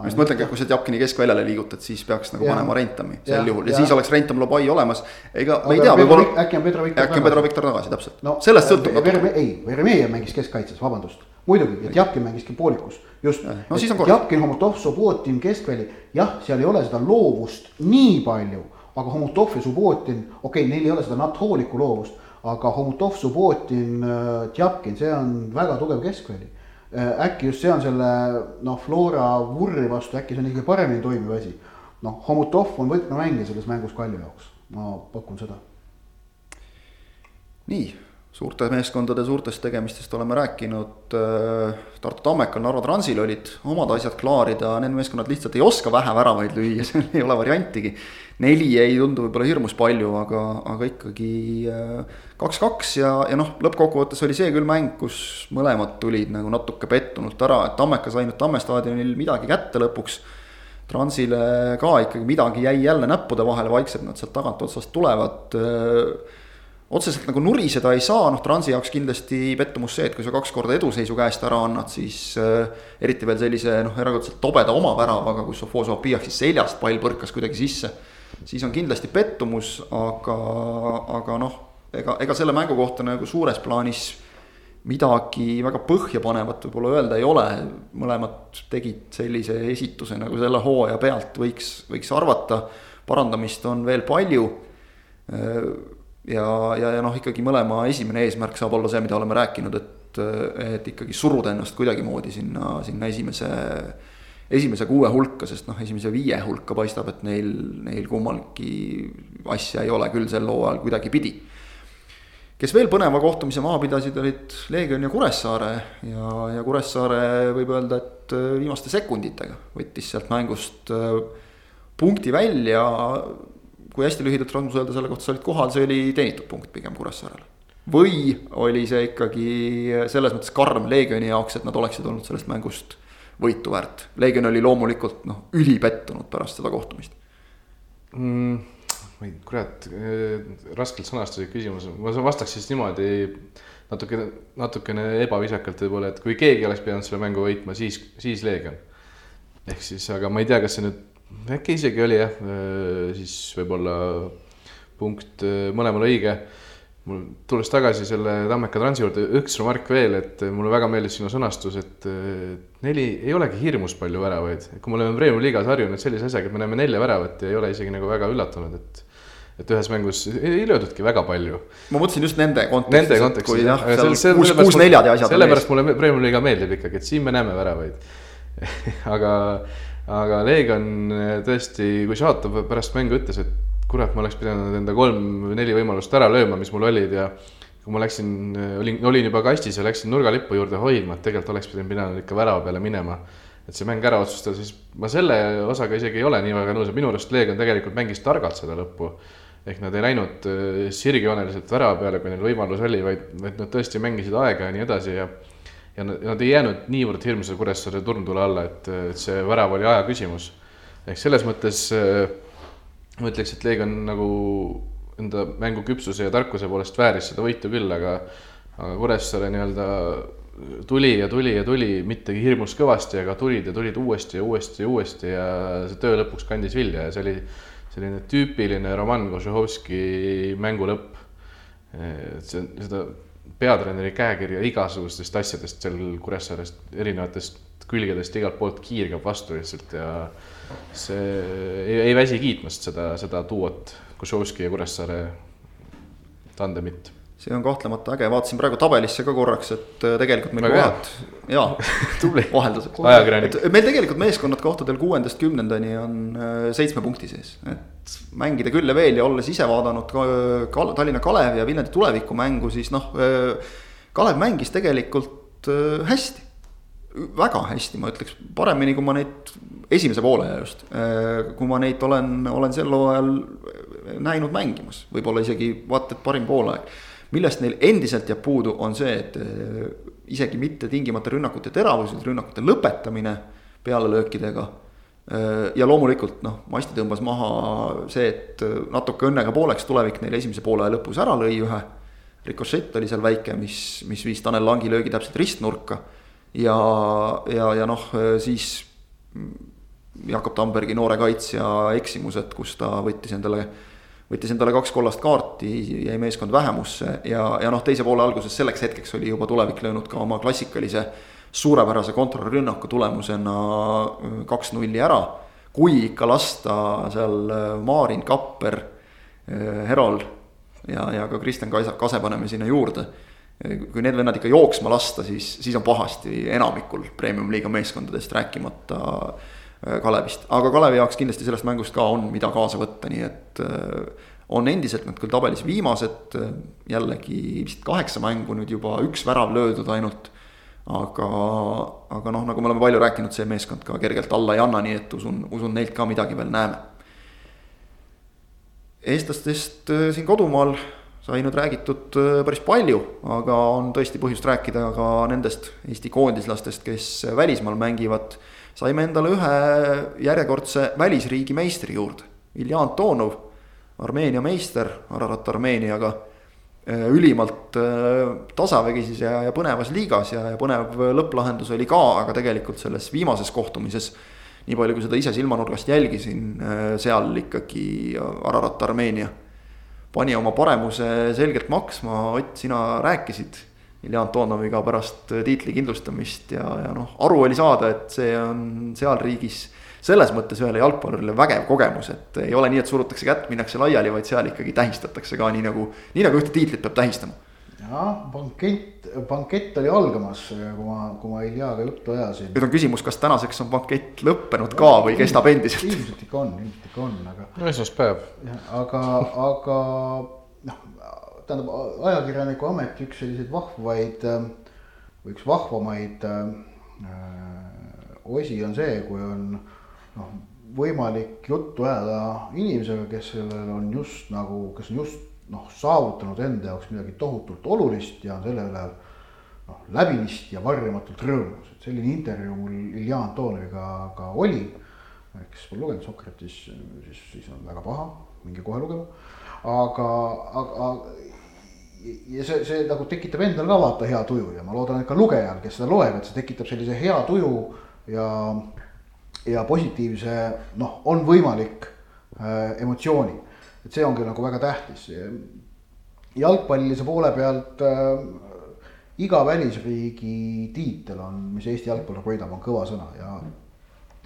ma just mõtlengi, et kui sa Tjapkini keskväljale liigutad, siis peaks nagu ja. panema Rentami sel ja, juhul ja, ja siis oleks Rentam Lobai olemas. ega me ei tea, võib-olla. äkki on Pedro Viktor tagasi. äkki on Pedro Viktor tagasi, täpselt no,. sellest sõltub natuke. ei, Veremejev mängis keskkaitses, vabandust muidugi, et Japkin mängiski poolikus, just. no siis on korras. Japkin, Homotov, Subbotin, keskväli, jah, seal ei ole seda loovust nii palju, aga Homotov ja Subbotin, okei okay,, neil ei ole seda nathoolikku loovust, aga Homotov, Subbotin, Tjapkin, see on väga tugev keskväli. Äh, äkki just see on selle noh, Flora vurri vastu, äkki see on ikkagi paremini toimiv asi. noh, Homotov on võtmemängija selles mängus Kalju jaoks, ma pakun seda. nii suurte meeskondade suurtest tegemistest oleme rääkinud. Äh, Tartu Tammekal, Narva Transil olid omad asjad klaarida, need meeskonnad lihtsalt ei oska vähe väravaid lüüa, [LAUGHS] seal ei ole variantigi. neli ei tundu võib-olla hirmus palju, aga, aga ikkagi äh, kaks-kaks ja, ja noh, lõppkokkuvõttes oli see küll mäng, kus mõlemad tulid nagu natuke pettunult ära, et Tammeka sai nüüd Tamme staadionil midagi kätte lõpuks. Transile ka ikkagi midagi jäi jälle näppude vahele, vaikselt nad sealt tagantotsast tulevad äh, otseselt nagu nuriseda ei saa, noh Transi jaoks kindlasti pettumus see, et kui sa kaks korda eduseisu käest ära annad, siis äh, eriti veel sellise noh, erakordselt tobeda oma väravaga, kus Sofoso Apiak siis seljast pall põrkas kuidagi sisse. siis on kindlasti pettumus, aga, aga noh, ega, ega selle mängu kohta nagu suures plaanis midagi väga põhjapanevat võib-olla öelda ei ole, mõlemad tegid sellise esituse nagu selle hooaja pealt võiks, võiks arvata. parandamist on veel palju äh, ja, ja, ja noh, ikkagi mõlema esimene eesmärk saab olla see, mida oleme rääkinud, et, et ikkagi suruda ennast kuidagimoodi sinna, sinna esimese, esimese kuue hulka, sest noh, esimese viie hulka paistab, et neil, neil kummalgi asja ei ole küll sel hooajal kuidagipidi. kes veel põneva kohtumise maha pidasid, olid Leegion ja Kuressaare ja, ja Kuressaare võib öelda, et viimaste sekunditega võttis sealt mängust punkti välja kui hästi lühidalt Rasmus öelda selle kohta, sa olid kohal, see oli teenitud punkt pigem Kuressaarele. või oli see ikkagi selles mõttes karm Leegioni jaoks, et nad oleksid olnud sellest mängust võitu väärt. Leegion oli loomulikult noh, ülipettunud pärast seda kohtumist mm,. ma ei, kurat äh,, raskelt sõnastasid küsimuse, ma vastaks siis niimoodi natukene, natukene ebaviisakalt võib-olla, et kui keegi oleks pidanud selle mängu võitma, siis, siis Leegion. ehk siis, aga ma ei tea, kas see nüüd äkki isegi oli jah, äh, siis võib-olla punkt äh, mõlemal õige. mul tulles tagasi selle Tammeka transi juurde, üks remark veel, et mulle väga meeldis sinu sõnastus, et neli ei olegi hirmus palju väravaid. kui me oleme Premiumi liigas harjunud sellise asjaga, et me näeme nelja väravat ja ei ole isegi nagu väga üllatunud, et et ühes mängus ei löödudki väga palju. ma mõtlesin just nende kontekstis. Nende kontekstis jah, seal kuus, kuus neljad ja asjad. sellepärast mulle Premiumi liiga meeldib ikkagi, et siin me näeme väravaid [LAUGHS] aga aga Leegion eh, tõesti, kui Šatov pärast mängu ütles, et kurat, ma oleks pidanud enda kolm või neli võimalust ära lööma, mis mul olid ja kui ma läksin, eh, olin, olin juba kastis ja läksin nurgalippu juurde hoidma, et tegelikult oleks pidanud ikka värava peale minema. et see mäng ära otsustada, siis ma selle osaga isegi ei ole nii väga nõus minu arust Leegion tegelikult mängis targalt seda lõppu. ehk nad ei läinud eh, sirgjooneliselt värava peale, kui neil võimalus oli, vaid, vaid nad tõesti mängisid aega ja nii edasi ja ja nad, nad ei jäänud niivõrd hirmsa Kuressaare turmtule alla, et, et see värav oli aja küsimus. ehk selles mõttes äh, ma ütleks, et Leegion nagu enda mängu küpsuse ja tarkuse poolest vääris seda võitu küll, aga, aga Kuressaare nii-öelda tuli ja tuli ja tuli, mitte hirmus kõvasti, aga tulid ja tulid uuesti ja uuesti ja uuesti ja see töö lõpuks kandis vilja ja see oli selline tüüpiline Roman Kožuhovski mängu lõpp. et see, seda peatreeneri käekirja igasugustest asjadest seal Kuressaarest, erinevatest külgedest igalt poolt kiirgab vastu lihtsalt ja see ei, ei väsi kiitmast seda, seda duot Košovski ja Kuressaare tandemit see on kahtlemata äge, vaatasin praegu tabelisse ka korraks, et äh, tegelikult meil kohad, jaa [LAUGHS] Tubli. vahelduseks. Ajakirjanik. meil tegelikult meeskonnad kohtadel kuuendast kümnendani on äh, seitsme punkti sees, et mängida küll ja veel ja olles ise vaadanud ka Kal- Tallinna Kalevi ja Viljandi tuleviku mängu, siis noh. Kalev mängis tegelikult äh, hästi, väga hästi, ma ütleks, paremini, kui ma neid esimese poole just, kui ma neid olen, olen sel hooajal näinud mängimas, võib-olla isegi vaata et parim poolaeg millest neil endiselt jääb puudu, on see, et eh, isegi mitte tingimata rünnakute teravus, vaid rünnakute lõpetamine pealelöökidega. Eh, ja loomulikult noh, Masti tõmbas maha see, et natuke õnnega pooleks tulevik neil esimese poole lõpus ära lõi ühe. Ricochet oli seal väike, mis, mis viis Tanel Langi löögi täpselt ristnurka. ja, ja, ja noh, siis Jakob Tambergi noore kaitsja eksimused, kus ta võttis endale võttis endale kaks kollast kaarti, jäi meeskond vähemusse ja, ja noh, teise poole alguses selleks hetkeks oli juba tulevik löönud ka oma klassikalise suurepärase kontrarünnaku tulemusena äh, kaks-nulli ära. kui ikka lasta seal äh, Maarin Kapper, äh, Herol ja, ja ka Kristjan Kase, Kase paneme sinna juurde. kui need vennad ikka jooksma lasta, siis, siis on pahasti enamikul premium-liiga meeskondadest rääkimata Kalevist, aga Kalevi jaoks kindlasti sellest mängust ka on, mida kaasa võtta, nii et on endiselt nad küll tabelis viimased, jällegi vist kaheksa mängu nüüd juba üks värav löödud ainult. aga, aga noh, nagu me oleme palju rääkinud, see meeskond ka kergelt alla ei anna, nii et usun, usun neilt ka midagi veel näeme. eestlastest siin kodumaal sai nüüd räägitud päris palju, aga on tõesti põhjust rääkida ka nendest Eesti koondislastest, kes välismaal mängivad. Saime endale ühe järjekordse välisriigi meistri juurde, Ilja Antonov Armeenia meister, Ararat Armeeniaga. Äh, ülimalt äh, tasavägises ja, ja põnevas liigas ja, ja põnev lõpplahendus oli ka, aga tegelikult selles viimases kohtumises. nii palju, kui seda ise silmanurgast jälgisin, äh, seal ikkagi Ararat Armeenia pani oma paremuse selgelt maksma, Ott, sina rääkisid Ilja Antonoviga pärast tiitli kindlustamist ja, ja noh, aru oli saada, et see on seal riigis selles mõttes ühele jalgpallurile vägev kogemus, et ei ole nii, et surutakse kätt, minnakse laiali, vaid seal ikkagi tähistatakse ka nii nagu, nii nagu ühte tiitlit peab tähistama. jah, bankett, bankett oli algamas, kui ma, kui ma Iljaga juttu ajasin. nüüd on küsimus, kas tänaseks on bankett lõppenud ka või kestab endiselt? ilmselt ikka on, ilmselt ikka on, aga. no esmaspäev. aga, aga noh, tähendab ajakirjaniku amet üks selliseid vahvaid või üks vahvamaid äh, osi on see, kui on noh, võimalik juttu ajada inimesega, kes sellel on just nagu, kes on just noh, saavutanud enda jaoks midagi tohutult olulist ja on selle üle noh, läbinisti ja varjamatult rõõmus, et selline intervjuu mul Ilja Antoniga ka oli. kes pole lugenud Sokratis, siis, siis on väga paha, minge kohe lugema. aga, aga ja see, see nagu tekitab endal ka vaata hea tuju ja ma loodan, et ka lugejal, kes seda loeb, et see tekitab sellise hea tuju ja ja positiivse noh, on võimalik äh, emotsiooni, et see ongi nagu väga tähtis. jalgpallilise poole pealt äh, iga välisriigi tiitel on, mis Eesti jalgpallur võidab, on kõva sõna ja,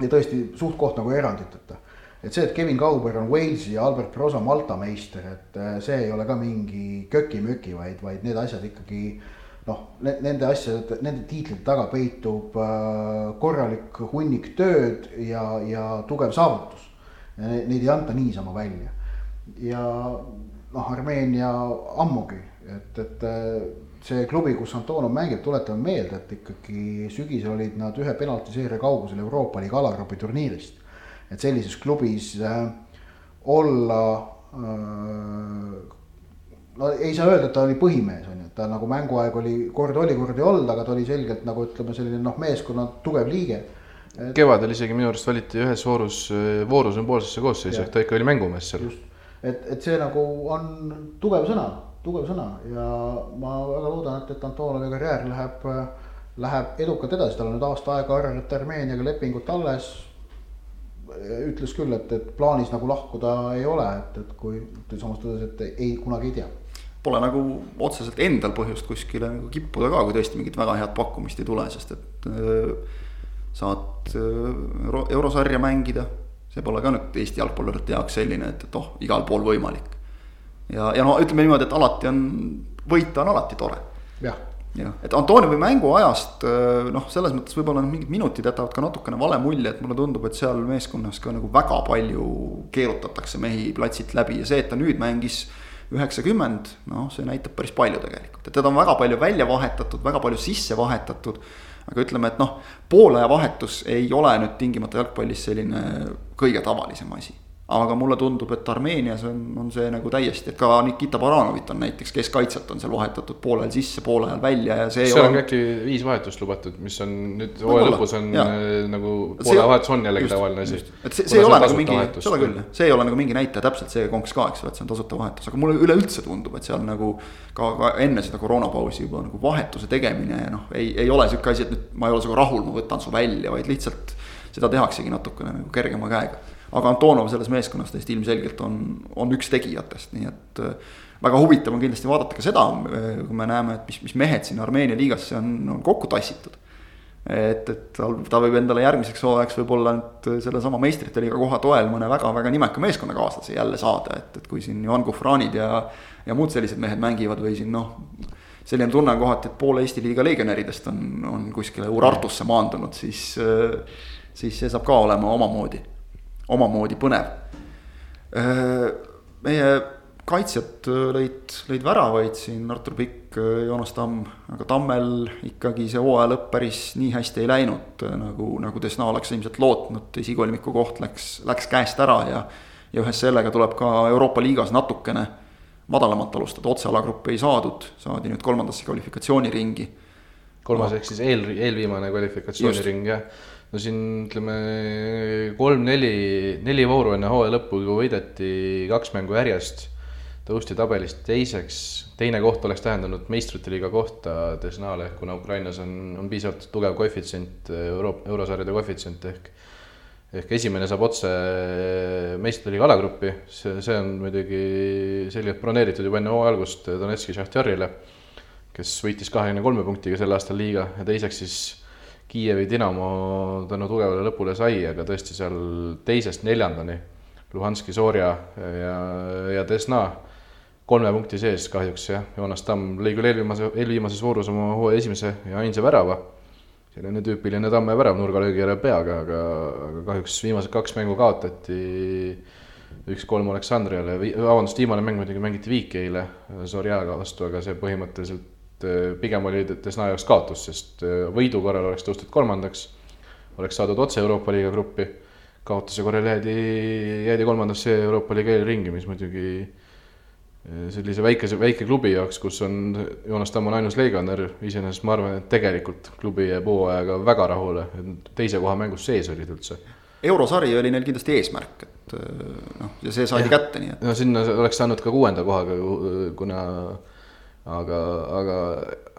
ja tõesti suht-koht nagu eranditeta. Et see, et Kevin Kauber on Walesi ja Albert Prosa Malta meister, et äh, see ei ole ka mingi köki-möki, vaid, vaid need asjad ikkagi noh, nende asjade, nende tiitlite taga peitub äh, korralik hunnik tööd ja, ja tugev saavutus. Neid ei anta niisama välja. ja noh, Armeenia ammugi, et, et äh, see klubi, kus Antonov mängib, tuletame meelde, et ikkagi sügisel olid nad ühe penaltiseeria kaugusel Euroopa liiga alagrupi turniirist. Et sellises klubis äh, olla äh, no ei saa öelda, et ta oli põhimees, on ju, et ta nagu mänguaeg oli, kord oli, kord ei olnud, aga ta oli selgelt nagu ütleme, selline noh, meeskonna tugev liige. Et.... kevadel isegi minu arust valiti ühes voorus, vooru sümboolsesse koosseisu, ehk ta ikka oli mängumees seal. et, et see nagu on tugev sõna, tugev sõna ja ma väga loodan, et, et Antonovi karjäär läheb, läheb edukalt edasi, tal on nüüd aasta aega Arret Armeeniaga lepingut alles ütles küll, et, et plaanis nagu lahkuda ei ole, et, et kui samas tõdes, et ei, kunagi ei tea pole nagu otseselt endal põhjust kuskile nagu kippuda ka, kui tõesti mingit väga head pakkumist ei tule, sest et äh, saad äh, euro, eurosarja mängida. see pole ka nüüd Eesti jalgpallurite jaoks selline, et, et oh, igal pool võimalik. ja, ja no ütleme niimoodi, et alati on, võita on alati tore. jah, et Antoniumi mänguajast noh, selles mõttes võib-olla mingid minutid jätavad ka natukene vale mulje, et mulle tundub, et seal meeskonnas ka nagu väga palju keerutatakse mehi platsilt läbi ja see, et ta nüüd mängis üheksakümmend, noh, see näitab päris palju tegelikult, et teda on väga palju välja vahetatud, väga palju sisse vahetatud. aga ütleme, et noh, poolaja vahetus ei ole nüüd tingimata jalgpallis selline kõige tavalisem asi aga mulle tundub, et Armeenias on, on see nagu täiesti, et ka Nikita Baranovit on näiteks keskkaitset on seal vahetatud poolel sisse, poole ajal välja ja see. seal on äkki viis vahetust lubatud, mis on nüüd hooaja lõpus on ja. Äh, nagu poole vahetus on jällegi just, tavaline asi. et see, see ei ole nagu mingi, seda küll, see ei ole nagu mingi näitaja täpselt see konks ka, eks ole, et see on tasuta vahetus, aga mulle üleüldse tundub, et seal nagu. ka, ka enne seda koroonapausi juba nagu vahetuse tegemine ja noh, ei, ei ole sihuke asi, et nüüd ma ei ole sinuga rahul, ma võtan su välja, vaid lihtsalt. seda tehaksegi natukene nagu kergema käega aga Antonov selles meeskonnas täiesti ilmselgelt on, on üks tegijatest, nii et äh, väga huvitav on kindlasti vaadata ka seda, äh, kui me näeme, et mis, mis mehed siin Armeenia liigasse on, on kokku tassitud. et, et ta, ta võib endale järgmiseks hooajaks võib-olla nüüd sellesama meistrite liiga koha toel mõne väga-väga nimeka meeskonnakaaslase jälle saada, et, et kui siin Johan Kufranid ja, ja muud sellised mehed mängivad või siin noh. selline tunne on kohati, et pool Eesti liiga legionäridest on, on kuskile Urartusse maandunud, siis, äh, siis see saab ka olema omamoodi omamoodi põnev. meie kaitsjad lõid, lõid väravaid siin, Artur Pikk, Joonas Tamm, aga Tammel ikkagi see hooaja lõpp päris nii hästi ei läinud, nagu, nagu Desna oleks ilmselt lootnud, esikolmiku koht läks, läks käest ära ja. ja ühes sellega tuleb ka Euroopa liigas natukene madalamalt alustada, otsealagruppe ei saadud, saadi nüüd kolmandasse kvalifikatsiooniringi. kolmas ehk siis eel, eelviimane kvalifikatsiooniring jah no siin ütleme kolm-neli, neli vooru enne hooaja lõppu võideti kaks mängu järjest, tõusti tabelist teiseks, teine koht oleks tähendanud meistrite liiga kohta. Desnale, kuna Ukrainas on, on piisavalt tugev koefitsient, euro, eurosarjade koefitsient ehk ehk esimene saab otse meistrite liiga alagruppi, see, see on muidugi selgelt broneeritud juba enne hooaja algust Donetski Šahtjarile, kes võitis kahekümne kolme punktiga sel aastal liiga. Ja teiseks siis Kiievi Dinamo tänu tugevale lõpule sai, aga tõesti seal teisest neljandani Luhanski, Soria ja, ja Desna kolme punkti sees kahjuks jah, Joonas Tamm lõi küll eelviimase, eelviimases voorus oma hooaja esimese ja ainsa värava. selline tüüpiline Tamme värav nurgalöögi järel peaga, aga, aga kahjuks viimased kaks mängu kaotati. üks-kolm Aleksandriale, vabandust, viimane mäng muidugi mängiti viiki eile Sorjaga vastu, aga see põhimõtteliselt et äh, pigem oli Desna jaoks kaotus, sest äh, võidu korral oleks tõustud kolmandaks, oleks saadud otse Euroopa liiga gruppi, kaotuse korral jäädi, jäädi kolmandasse Euroopa liiga eelringi, mis muidugi äh, sellise väikese, väike klubi jaoks, kus on Joonas Tamm on ainus legionär, iseenesest ma arvan, et tegelikult klubi jääb hooajaga väga rahule, et teise koha mängus sees olid üldse. eurosari oli neil kindlasti eesmärk, et noh, ja see saadi kätte, nii et. no sinna oleks saanud ka kuuenda kohaga, kuna aga, aga,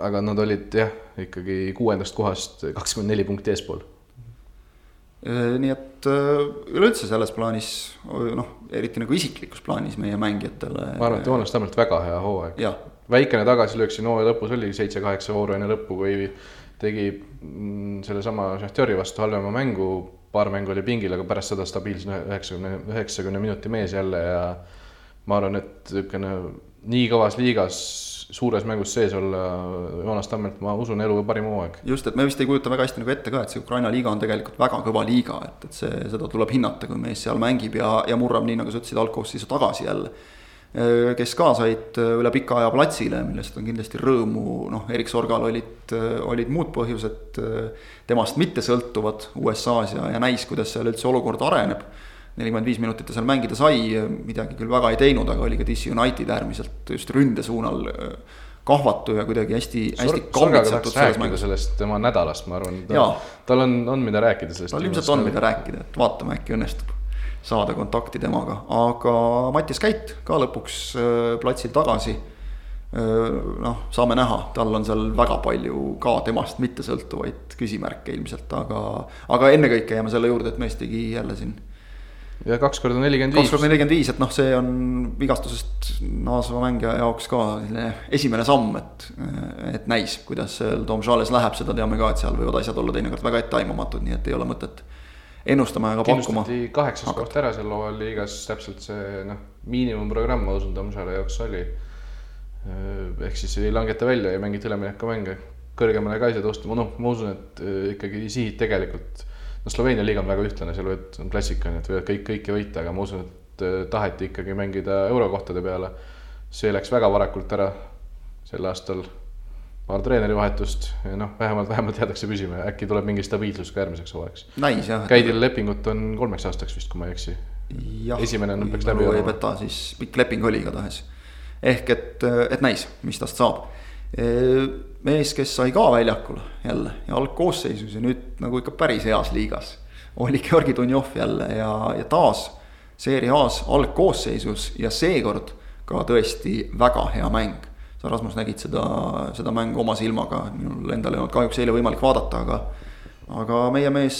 aga nad olid jah, ikkagi kuuendast kohast kakskümmend neli punkti eespool. Äh, nii et äh, üleüldse selles plaanis noh, eriti nagu isiklikus plaanis meie mängijatele. ma arvan, et Joonas Tammelt väga hea hooaeg. väikene tagasilöök siin hooaja lõpus oli seitse-kaheksa vooru enne lõppu, kui tegi mm, sellesama Šahtjori vastu halvema mängu, paar mängu oli pingil, aga pärast seda stabiilsena üheksakümne, üheksakümne minuti mees jälle ja ma arvan, et niisugune nii kõvas liigas suures mängus sees olla Joonas Tammelt, ma usun, elu parim hooaeg. just, et me vist ei kujuta väga hästi nagu ette ka, et see Ukraina liiga on tegelikult väga kõva liiga, et, et see, seda tuleb hinnata, kui mees seal mängib ja, ja murrab, nii nagu sa ütlesid, algkoosseisu tagasi jälle. kes ka said üle pika aja platsile, millest on kindlasti rõõmu, noh, Erik Sorgal olid, olid muud põhjused temast mitte sõltuvad USA-s ja, ja näis, kuidas seal üldse olukord areneb nelikümmend viis minutit ta seal mängida sai, midagi küll väga ei teinud, aga oli ka DC United äärmiselt just ründe suunal kahvatu ja kuidagi hästi, hästi kammitatud selles mängus. sellest tema nädalast, ma arvan, tal on, on mida rääkida sellest. tal ilmselt on mida rääkida, et vaatame, äkki õnnestub saada kontakti temaga, aga Mattias Käit ka lõpuks platsil tagasi. Noh, saame näha, tal on seal väga palju ka temast mittesõltuvaid küsimärke ilmselt, aga, aga ennekõike jääme selle juurde, et mees tegi jälle siin ja kaks korda nelikümmend viis. kaks korda nelikümmend viis, et noh, see on vigastusest naasva mängija jaoks ka selline esimene samm, et. et näis, kuidas seal Domžales läheb, seda teame ka, et seal võivad asjad olla teinekord väga etteaimamatud, nii et ei ole mõtet ennustama ega pakkuma. kaheksas koht ära seal Loval liigas, täpselt see noh, miinimumprogramm, ma usun, Tammsaare jaoks oli. ehk siis ei langeta välja ja mängida üleminekumänge, kõrgemale ka ei saa tõusta, noh, ma usun, et ikkagi sihid tegelikult, no Sloveenia liiga on väga ühtlane, seal võid, on klassikaline, et võivad kõik kõiki võita, aga ma usun, et taheti ikkagi mängida eurokohtade peale. see läks väga varakult ära sel aastal paar treenerivahetust ja noh, vähemalt, vähemalt jäädakse püsima ja äkki tuleb mingi stabiilsus ka järgmiseks jah. Käidil lepingut on kolmeks aastaks vist, kui ma ei eksi. esimene nüüd peaks läbi olema. siis pikk leping oli igatahes. ehk et, et näis, mis tast saab. Mees, kes sai ka väljakul jälle ja algkoosseisus ja nüüd nagu ikka päris heas liigas. oli Georgi Dunjov jälle ja, ja taas seeria A-s algkoosseisus ja seekord ka tõesti väga hea mäng sa, Rasmus, nägid seda, seda mängu oma silmaga, minul endal ei olnud kahjuks eile võimalik vaadata, aga aga meie mees,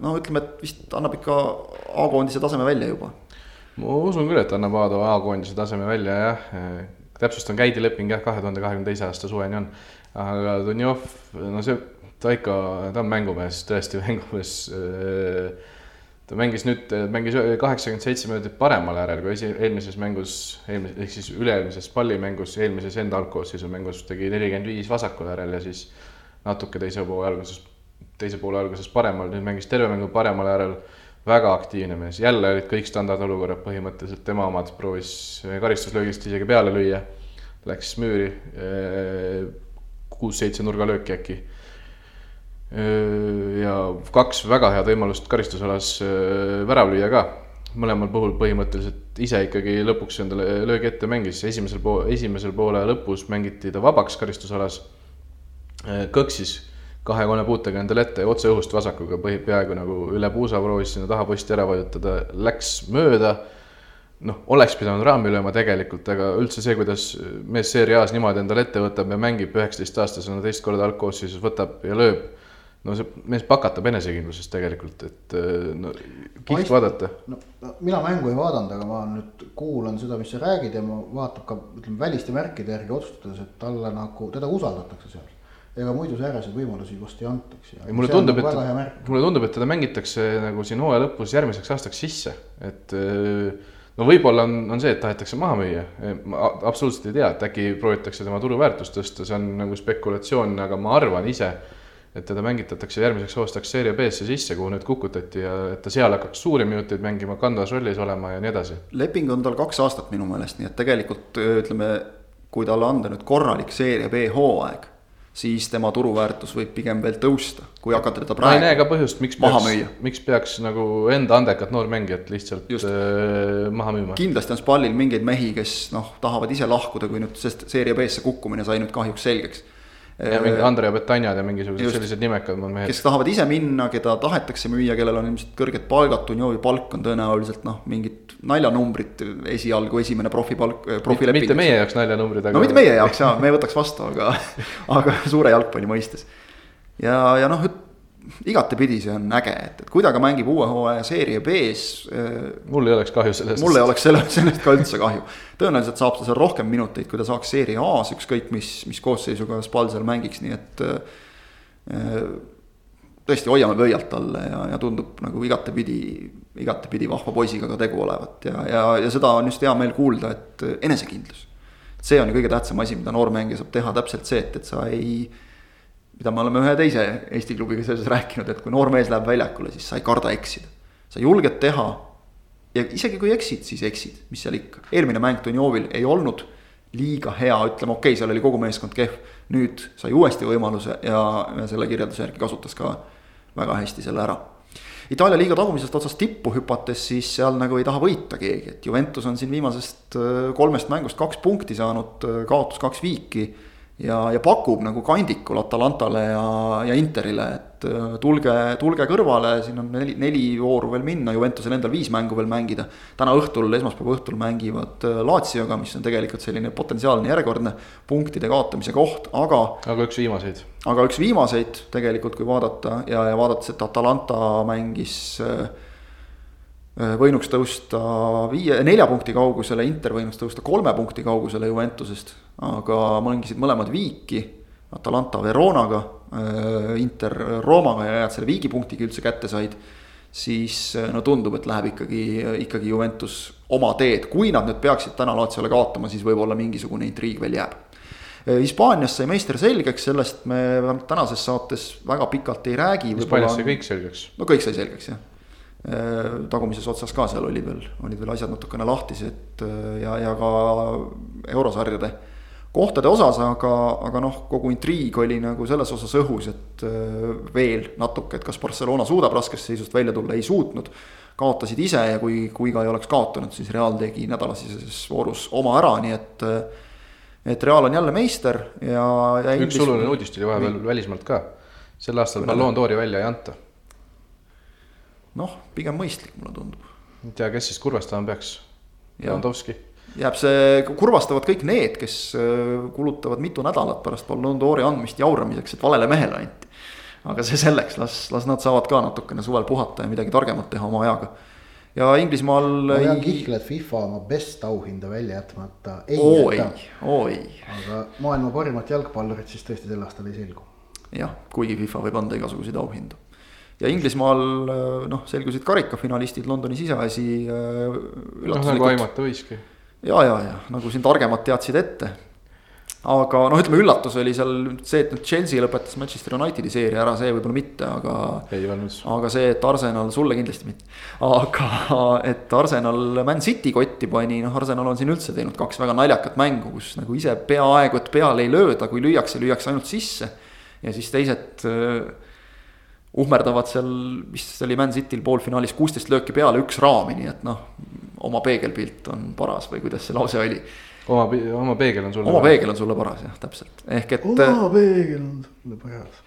no ütleme, et vist annab ikka A-koondise taseme välja juba. ma usun küll, et annab A-koondise taseme välja jah, täpsustan, käidi leping jah, kahe tuhande kahekümne teise aasta suveni on. aga Dunjov, no see, ta ikka, ta on mängumees, tõesti mängumees äh, ta mängis nüüd, mängis kaheksakümmend seitse minutit paremal äärel kui esi, eelmises mängus, eelmises, ehk siis üle-eelmises pallimängus, eelmises enda algkoosseisu mängus tegi nelikümmend viis vasakul äärel ja siis natuke teise poole alguses, teise poole alguses paremal, nüüd mängis terve mängu paremal äärel. Väga aktiivne mees, jälle olid kõik standardolukorrad põhimõtteliselt, tema omad proovis karistuslöögist isegi peale lüüa. Läks müüri, eh, kuus-seitse nurgalööki äkki ja kaks väga head võimalust karistusalas värav lüüa ka. mõlemal puhul põhimõtteliselt ise ikkagi lõpuks endale löögi ette mängis, esimesel pool, esimesel poole lõpus mängiti ta vabaks karistusalas. kõksis kahe-kolme puutega endale ette otse õhust vasakuga, põhi, peaaegu nagu üle puusa proovis sinna taha posti ära vajutada, läks mööda noh, oleks pidanud raami lööma tegelikult, aga üldse see, kuidas mees seeria A-s niimoodi endale ette võtab ja mängib üheksateistaastasena teist korda algkoosseisus, võtab ja lööb no see mees pakatab enesekindlusest tegelikult, et äh, no kihvt vaadata. no mina mängu ei vaadanud, aga ma nüüd kuulan seda, mis sa räägid ja ma vaatan ka ütleme väliste märkide järgi otsustades, et talle nagu, teda usaldatakse seal. Ega muidu sääraseid võimalusi vast ei antaks. mulle tundub, nagu et, mulle tundub, et teda mängitakse nagu siin hooaja lõpus järgmiseks aastaks sisse, et äh, no võib-olla on, on see, et tahetakse maha müüa, ma absoluutselt ei tea, et äkki proovitakse tema turuväärtust tõsta, see on nagu spekulatsioon, aga ma arvan ise et teda mängitatakse järgmiseks aastaks Serie B-sse sisse, kuhu nüüd kukutati ja et ta seal hakkaks suuri minuteid mängima, kandvas rollis olema ja nii edasi. leping on tal kaks aastat minu meelest, nii et tegelikult ütleme, kui talle anda nüüd korralik Serie B hooaeg, siis tema turuväärtus võib pigem veel tõusta, kui hakata teda praegu. ma ei näe ka põhjust, miks peaks, miks peaks nagu enda andekat noormängijat lihtsalt Just. äh, maha müüma. kindlasti on Spallil mingeid mehi, kes noh, tahavad ise lahkuda, kui nüüd, sest Serie B-sse kukkumine sai nüüd kahjuks selgeks ja mingi äh, Andrea Betanjad ja mingisugused just, sellised nimekad mehed. kes tahavad ise minna, keda tahetakse müüa, kellel on ilmselt kõrged palgad, Dunjovi palk on tõenäoliselt noh, mingid naljanumbrid esialgu, esimene profipalk, äh, profileping. mitte meie jaoks naljanumbrid, aga. no mitte meie jaoks jaa, me võtaks vastu, aga, [LAUGHS] aga suure jalgpalli mõistes. ja, ja noh, igatepidi see on äge, et, et kui ta ka mängib uue hooaja seeria B-s. Äh, mul ei oleks kahju sellest. mul ei oleks selle, sellest ka üldse kahju. tõenäoliselt saab ta seal rohkem minuteid, kui ta saaks seeria A-s, ükskõik mis, mis koosseisuga Spal seal mängiks, nii et äh,. tõesti hoiame pöialt talle ja, ja tundub nagu igatepidi, igatepidi vahva poisiga ka tegu olevat ja, ja, ja seda on just hea meel kuulda, et enesekindlus. see on ju kõige tähtsam asi, mida noormängija saab teha, täpselt see, et, et sa ei mida me oleme ühe teise Eesti klubiga seoses rääkinud, et kui noor mees läheb väljakule, siis sa ei karda eksida. sa julged teha ja isegi kui eksid, siis eksid, mis seal ikka. eelmine mäng Dunjovil ei olnud liiga hea, ütleme okei okay,, seal oli kogu meeskond kehv. nüüd sai uuesti võimaluse ja, ja selle kirjelduse järgi kasutas ka väga hästi selle ära. Itaalia liiga tagumisest otsast tippu hüpates, siis seal nagu ei taha võita keegi, et Juventus on siin viimasest äh, kolmest mängust kaks punkti saanud, äh, kaotus kaks viiki ja, ja pakub nagu kandikul Atalantale ja, ja Interile, et äh, tulge, tulge kõrvale, siin on neli, neli vooru veel minna, Juventusel endal viis mängu veel mängida. täna õhtul, esmaspäeva õhtul mängivad äh, Lazioga, mis on tegelikult selline potentsiaalne järjekordne punktide kaotamise koht, aga. aga üks viimaseid. aga üks viimaseid tegelikult, kui vaadata ja, ja vaadates, et Atalanta mängis äh, võinuks tõusta viie, nelja punkti kaugusele, Inter võinuks tõusta kolme punkti kaugusele Juventusest aga mängisid mõlemad viiki, Atalanta Veronaga, äh, Inter Roomaga ja head selle viigipunktiga üldse kätte said. siis no tundub, et läheb ikkagi, ikkagi Juventus oma teed, kui nad nüüd peaksid täna Latsiole kaotama, siis võib-olla mingisugune intriig veel jääb. Hispaanias sai meister selgeks, sellest me vähemalt tänases saates väga pikalt ei räägi. Hispaanias sai kõik selgeks. no kõik sai selgeks jah tagumises otsas ka seal oli veel, olid veel asjad natukene lahtised ja, ja ka eurosarjade kohtade osas, aga, aga noh, kogu intriig oli nagu selles osas õhus, et äh, veel natuke, et kas Barcelona suudab raskest seisust välja tulla, ei suutnud. kaotasid ise ja kui, kui ka ei oleks kaotanud, siis Real tegi nädalasiseses voorus oma ära, nii et. Äh, et Real on jälle meister ja, ja. üks oluline uudis tuli vahepeal välismaalt ka. sel aastal Ballon d'Ori välja ei anta. Noh, pigem mõistlik, mulle tundub. ei tea, kes siis kurvastama peaks. Lewandowski jääb see, kurvastavad kõik need, kes äh, kulutavad mitu nädalat pärast Ballon d'Ori andmist jauramiseks, et valele mehele anti. aga see selleks, las, las nad saavad ka natukene suvel puhata ja midagi targemat teha oma ajaga. ja Inglismaal. ma pean kihla, et FIFA oma best auhinda välja jätmata ei oo jäta. oo ei. aga maailma parimat jalgpallurit siis tõesti sel aastal ei selgu. jah, kuigi FIFA võib anda igasuguseid auhindu ja Inglismaal äh, noh, selgusid karikafinalistid Londoni siseasi. Äh, noh, nagu aimata võiski ja, ja, ja nagu siin targemad teadsid ette. aga noh, ütleme üllatus oli seal see, et nüüd Chelsea lõpetas Manchester Unitedi seeria ära, see võib-olla mitte, aga. ei olnud. aga see, et Arsenal, sulle kindlasti mitte. aga et Arsenal Man City kotti pani, noh, Arsenal on siin üldse teinud kaks väga naljakat mängu, kus nagu ise peaaegu et peale ei lööda, kui lüüakse, lüüakse ainult sisse. ja siis teised uh, uhmerdavad seal, mis oli Man Cityl poolfinaalis kuusteist lööki peale, üks raami, nii et noh oma peegelpilt on paras või kuidas see lause oli? oma, oma peegel on sulle oma paras. peegel on sulle paras jah, täpselt, ehk et. oma peegel on sulle paras.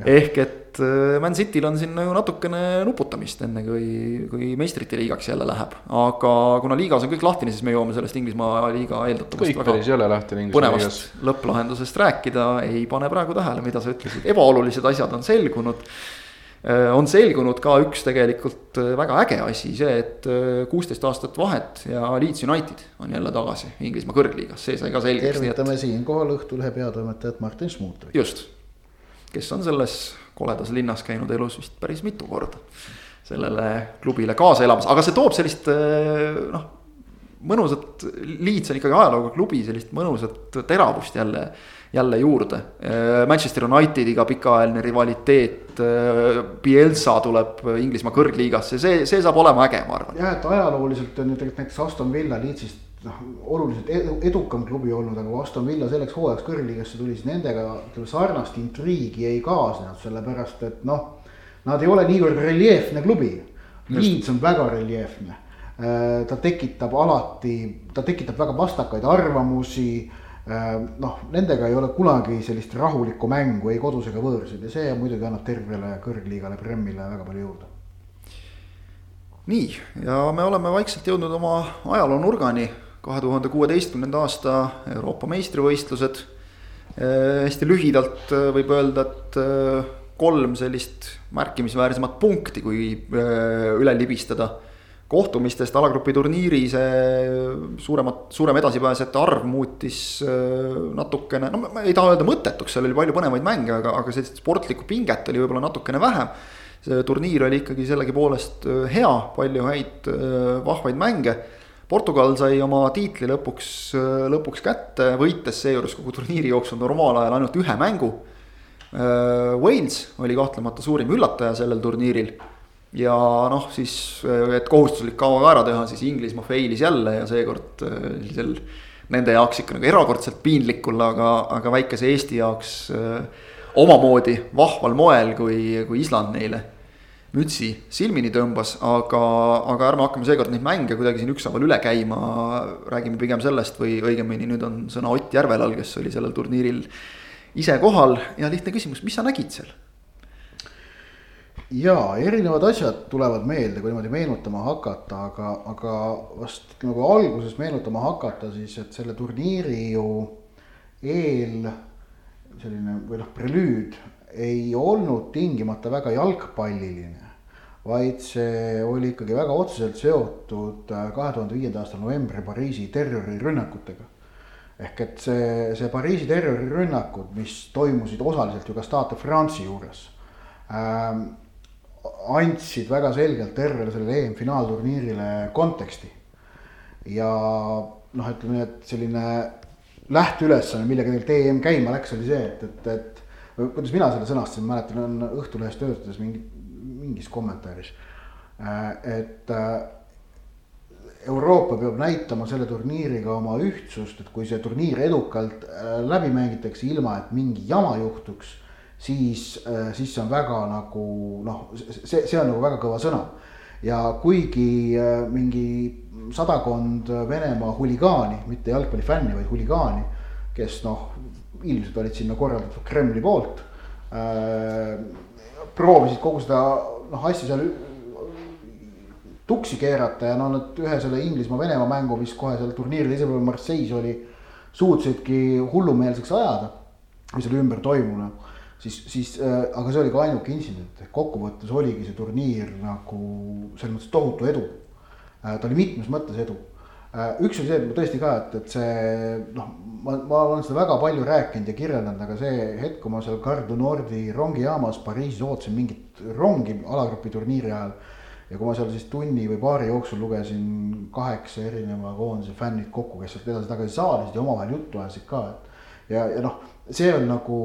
Ehk et äh, Man Cityl on siin nagu natukene nuputamist, enne kui, kui meistrite liigaks jälle läheb. aga kuna liigas on kõik lahtine, siis me jõuame sellest Inglismaa liiga eeldatavast. kõik päris ei ole lahtine Inglismaa liigas. lõpplahendusest rääkida, ei pane praegu tähele, mida sa ütlesid, ebaolulised asjad on selgunud Äh, on selgunud ka üks tegelikult äh, väga äge asi, see, et kuusteist aastat vahet ja Leeds United on jälle tagasi Inglismaa kõrgliigas, see sai ka selgeks. tervitame et... siinkohal Õhtulehe peatoimetajat Martin Smuutrit. just, kes on selles koledas linnas käinud elus vist päris mitu korda sellele klubile kaasa elamas, aga see toob sellist noh, mõnusat, Leeds on ikkagi ajalooga klubi, sellist mõnusat teravust jälle jälle juurde. Äh, Manchester Unitediga pikaajaline rivaliteet, äh, Bielsa tuleb Inglismaa kõrgliigasse, see, see saab olema äge, ma arvan. jah, et ajalooliselt on ju tegelikult näiteks Aston Villa Leedsist noh, oluliselt edukam klubi olnud, aga kui Aston Villa selleks hooajaks kõrgliigasse tuli, siis nendega ütleme sarnast intriigi ei kaasnenud, sellepärast et noh. Nad ei ole niivõrd reljeefne klubi, Leeds on väga reljeefne. Äh, ta tekitab alati, ta tekitab väga vastakaid arvamusi Ehm, noh, nendega ei ole kunagi sellist rahulikku mängu ei kodus ega võõrsil ja see muidugi annab tervele kõrgliigale Premmile väga palju juurde. nii, ja me oleme vaikselt jõudnud oma ajaloo nurgani, kahe tuhande kuueteistkümnenda aasta Euroopa meistrivõistlused. Ehm, hästi lühidalt äh, võib öelda, et äh, kolm sellist märkimisväärsemat punkti, kui üle libistada kohtumistest alagrupi turniiri see suuremat, suurem edasipääsejate arv muutis natukene, no ma ei taha öelda mõttetuks, seal oli palju põnevaid mänge, aga, aga sellist sportlikku pinget oli võib-olla natukene vähem. see turniir oli ikkagi sellegipoolest hea, palju häid vahvaid mänge. Portugal sai oma tiitli lõpuks, lõpuks kätte, võites seejuures kogu turniiri jooksul normaalajal ainult ühe mängu. Wales oli kahtlemata suurim üllataja sellel turniiril ja noh, siis, et kohustuslik kava ka ära teha, siis Inglismaa failis jälle ja seekord sellisel nende jaoks ikka nagu erakordselt piinlikul, aga, aga väikese Eesti jaoks omamoodi vahval moel, kui, kui Island neile mütsi silmini tõmbas, aga, aga ärme hakkame seekord neid mänge kuidagi siin ükshaaval üle käima. räägime pigem sellest või õigemini nüüd on sõna Ott Järvelal, kes oli sellel turniiril ise kohal ja lihtne küsimus, mis sa nägid seal? jaa, erinevad asjad tulevad meelde, kui niimoodi meenutama hakata, aga, aga vast nagu alguses meenutama hakata, siis et selle turniiri ju eel selline või noh, prelüüd ei olnud tingimata väga jalgpalliline, vaid see oli ikkagi väga otseselt seotud äh, kahe tuhande viienda aasta novembri Pariisi terrorirünnakutega. ehk et see, see Pariisi terrorirünnakud, mis toimusid osaliselt ju ka Stade de France'i juures ähm, andsid väga selgelt tervele sellele EM-finaalturniirile konteksti. ja noh, ütleme nii, et selline lähteülesanne, millega tegelikult EM käima läks, oli see, et, et, et kuidas mina selle sõnastasin, mäletan, on Õhtulehes töötades mingi, mingis kommentaaris. et Euroopa peab näitama selle turniiriga oma ühtsust, et kui see turniir edukalt läbi mängitakse, ilma et mingi jama juhtuks siis, äh, siis see on väga nagu noh, see, see on nagu väga kõva sõna. ja kuigi äh, mingi sadakond Venemaa huligaani, mitte jalgpallifänni, vaid huligaani, kes noh, ilmselt olid sinna korraldatud Kremli poolt äh,. proovisid kogu seda noh, asja seal tuksi keerata ja no nad ühe selle Inglismaa-Venemaa mängu, mis kohe seal turniiril teisel päeval Marseille's oli, suutsidki hullumeelseks ajada. või selle ümber toimunu siis, siis äh, aga see oli ka ainuke intsident, ehk kokkuvõttes oligi see turniir nagu selles mõttes tohutu edu äh,. ta oli mitmes mõttes edu üks oli see, et ma tõesti ka, et, et see noh, ma, ma olen seda väga palju rääkinud ja kirjeldanud, aga see hetk, kui ma seal Gare du Nordi rongijaamas Pariisis ootasin mingit rongi alagrupi turniiri ajal. ja kui ma seal siis tunni või paari jooksul lugesin kaheksa erineva koondise fännid kokku, kes sealt edasi-tagasi saalisid ja omavahel juttu ajasid ka, et ja, ja noh see on nagu,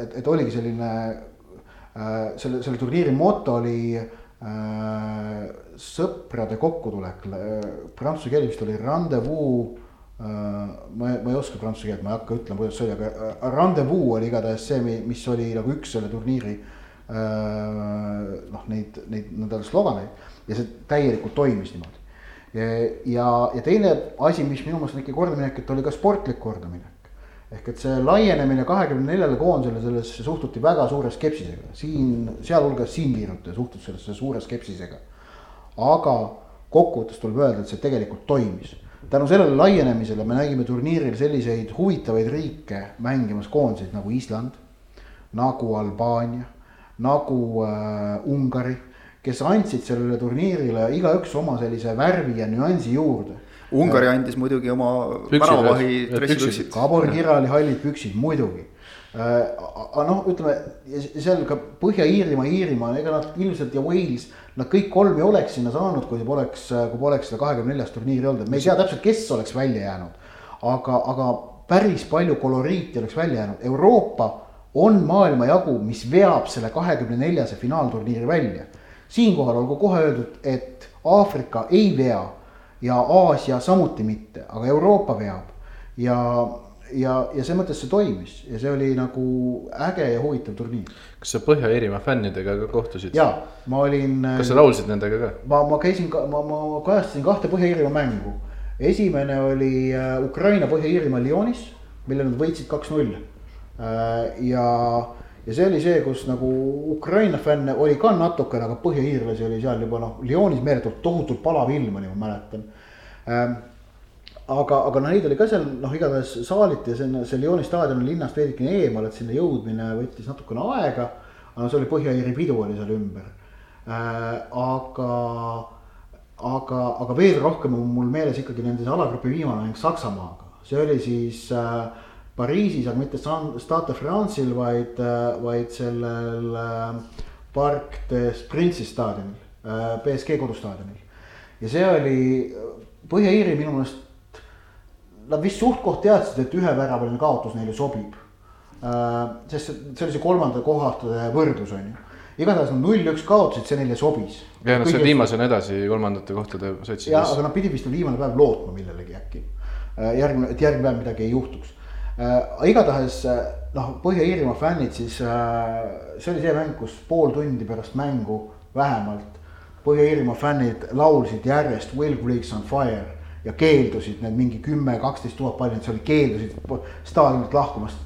et, et oligi selline äh, selle, selle turniiri moto oli äh, sõprade kokkutulek äh,. Prantsuse keel vist oli rendezvous. Ma, ma ei oska prantsuse keelt, ma ei hakka ütlema, kuidas see oli, aga äh, rendezvous oli igatahes see, mis oli nagu üks selle turniiri äh, noh, neid, neid nii-öelda sloganeid ja see täielikult toimis niimoodi. ja, ja, teine asi, mis minu meelest on ikka kordaminek, et oli ka sportlik kordaminek ehk et see laienemine kahekümne neljale koondisele, sellesse suhtuti väga suure skepsisega, siin, sealhulgas siinviirutaja suhtus sellesse suure skepsisega. aga kokkuvõttes tuleb öelda, et see tegelikult toimis. Tänu sellele laienemisele me nägime turniiril selliseid huvitavaid riike mängimas koondiseid nagu Island, nagu Albaania, nagu äh, Ungari, kes andsid sellele turniirile igaüks oma sellise värvi ja nüansi juurde Ungari andis muidugi oma väravavahi dressipüksid. Gabor Kirali hallid püksid muidugi. Äh, aga noh, ütleme seal ka Põhja-Iirimaa, Iirimaa, ega nad ilmselt ja Wales, nad kõik kolm ei oleks sinna saanud, kui poleks, kui poleks seda kahekümne neljas turniiri olnud, et me ei tea täpselt, kes oleks välja jäänud. aga, aga päris palju koloriiti oleks välja jäänud, Euroopa on maailmajagu, mis veab selle kahekümne neljase finaalturniiri välja. siinkohal olgu kohe öeldud, et Aafrika ei vea ja Aasia samuti mitte, aga Euroopa veab. ja, ja, ja selles mõttes see toimis ja see oli nagu äge ja huvitav turniir. kas sa Põhja-Iirimaa fännidega ka kohtusid? ja, ma olin. kas sa laulsid nendega ka? ma, ma käisin, ma, ma kajastasin kahte Põhja-Iirimaa mängu. esimene oli äh, Ukraina Põhja-Iirimaa Lyonis, mille nad võitsid kaks-null. Äh, ja ja see oli see, kus nagu Ukraina fänne oli ka natukene, aga põhjaiirlasi oli seal juba noh, Lyonis meeletult tohutult palav ilm oli, ma mäletan ähm,. Aga, aga noh, neid oli ka seal noh, igatahes saaliti ja see, see Lyoni staadion on linnast veidikene eemal, et sinna jõudmine võttis natukene aega. aga see oli Põhja-Iiri pidu oli seal ümber äh,, aga aga, aga veel rohkem on mul meeles ikkagi nende alagrupi viimane mäng Saksamaaga, see oli siis äh, Pariisis, aga mitte Stade France'il, vaid, äh, vaid sellel äh, Parc des Princes staadionil, BSG äh, kodustaadionil. ja see oli, Põhja-Iiri minu meelest, nad vist suht-koht teadsid, et üheväravaline kaotus neile sobib. sest see oli see kolmanda kohtade võrdlus on ju igatahes nad null-üks kaotasid, see neile sobis. ja nad said viimasena edasi kolmandate kohtade sotsides. jah, aga nad pidid vist viimane päev lootma millelegi äkki. järgmine, et järgmine päev midagi ei juhtuks äh,. igatahes äh, noh, Põhja-Iirimaa fännid siis äh,, see oli see mäng, kus pool tundi pärast mängu vähemalt Põhja-Iirimaa fännid laulsid järjest Will Creek's on fire ja keeldusid need mingi kümme, kaksteist tuhat palju, see oli, keeldusid staadionilt lahkumast.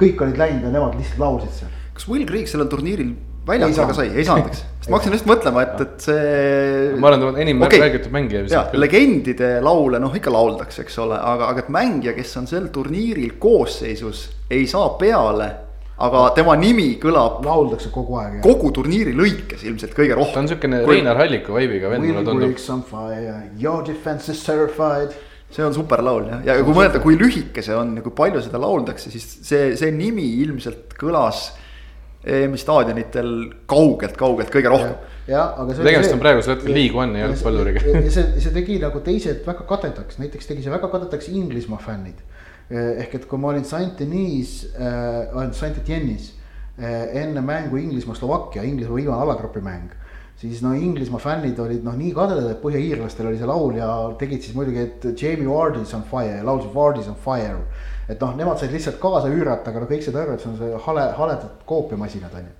kõik olid läinud ja nemad lihtsalt laulsid seal. kas Will Creek sellel turniiril väljakul ka sai, ei saanud, eks, [LAUGHS] sest ma hakkasin just mõtlema, et, et see. ma olen enim okay. räägitud mängija. ja legendide laule noh, ikka lauldakse, eks ole, aga, aga et mängija, kes on sel turniiril koosseisus, ei saa peale. Aga tema nimi kõlab. lauldakse kogu aeg. kogu turniiri lõikes ilmselt kõige rohkem. ta on siukene Kui... Reinar Halliku vibe'iga vend, mulle tundub. Your defense is terrified see on super laul jah, ja kui mõelda, kui lühike see on ja kui palju seda lauldakse, siis see, see nimi ilmselt kõlas EM-i staadionitel kaugelt-kaugelt kõige rohkem. Jah, aga. tegemist on praegusel hetkel League One'i jalgpalluriga. ja see, see tegi nagu teised väga kadedaks, näiteks tegi see väga kadedaks Inglismaa fännid. ehk et kui ma olin Saint-Denis äh,, Saint-Etienne'is äh, enne mängu Inglismaa-Slovakkia, Inglismaa viimane alagrupi mäng siis no Inglismaa fännid olid noh nii kadedad, et põhjaiirlastel oli see laul ja tegid siis muidugi, et Jamie Ward is on fire ja laulsid Ward is on fire. et noh, nemad said lihtsalt kaasa üürata, aga no kõik said aru, et see on see hale, haledad koopiamasinad on ju.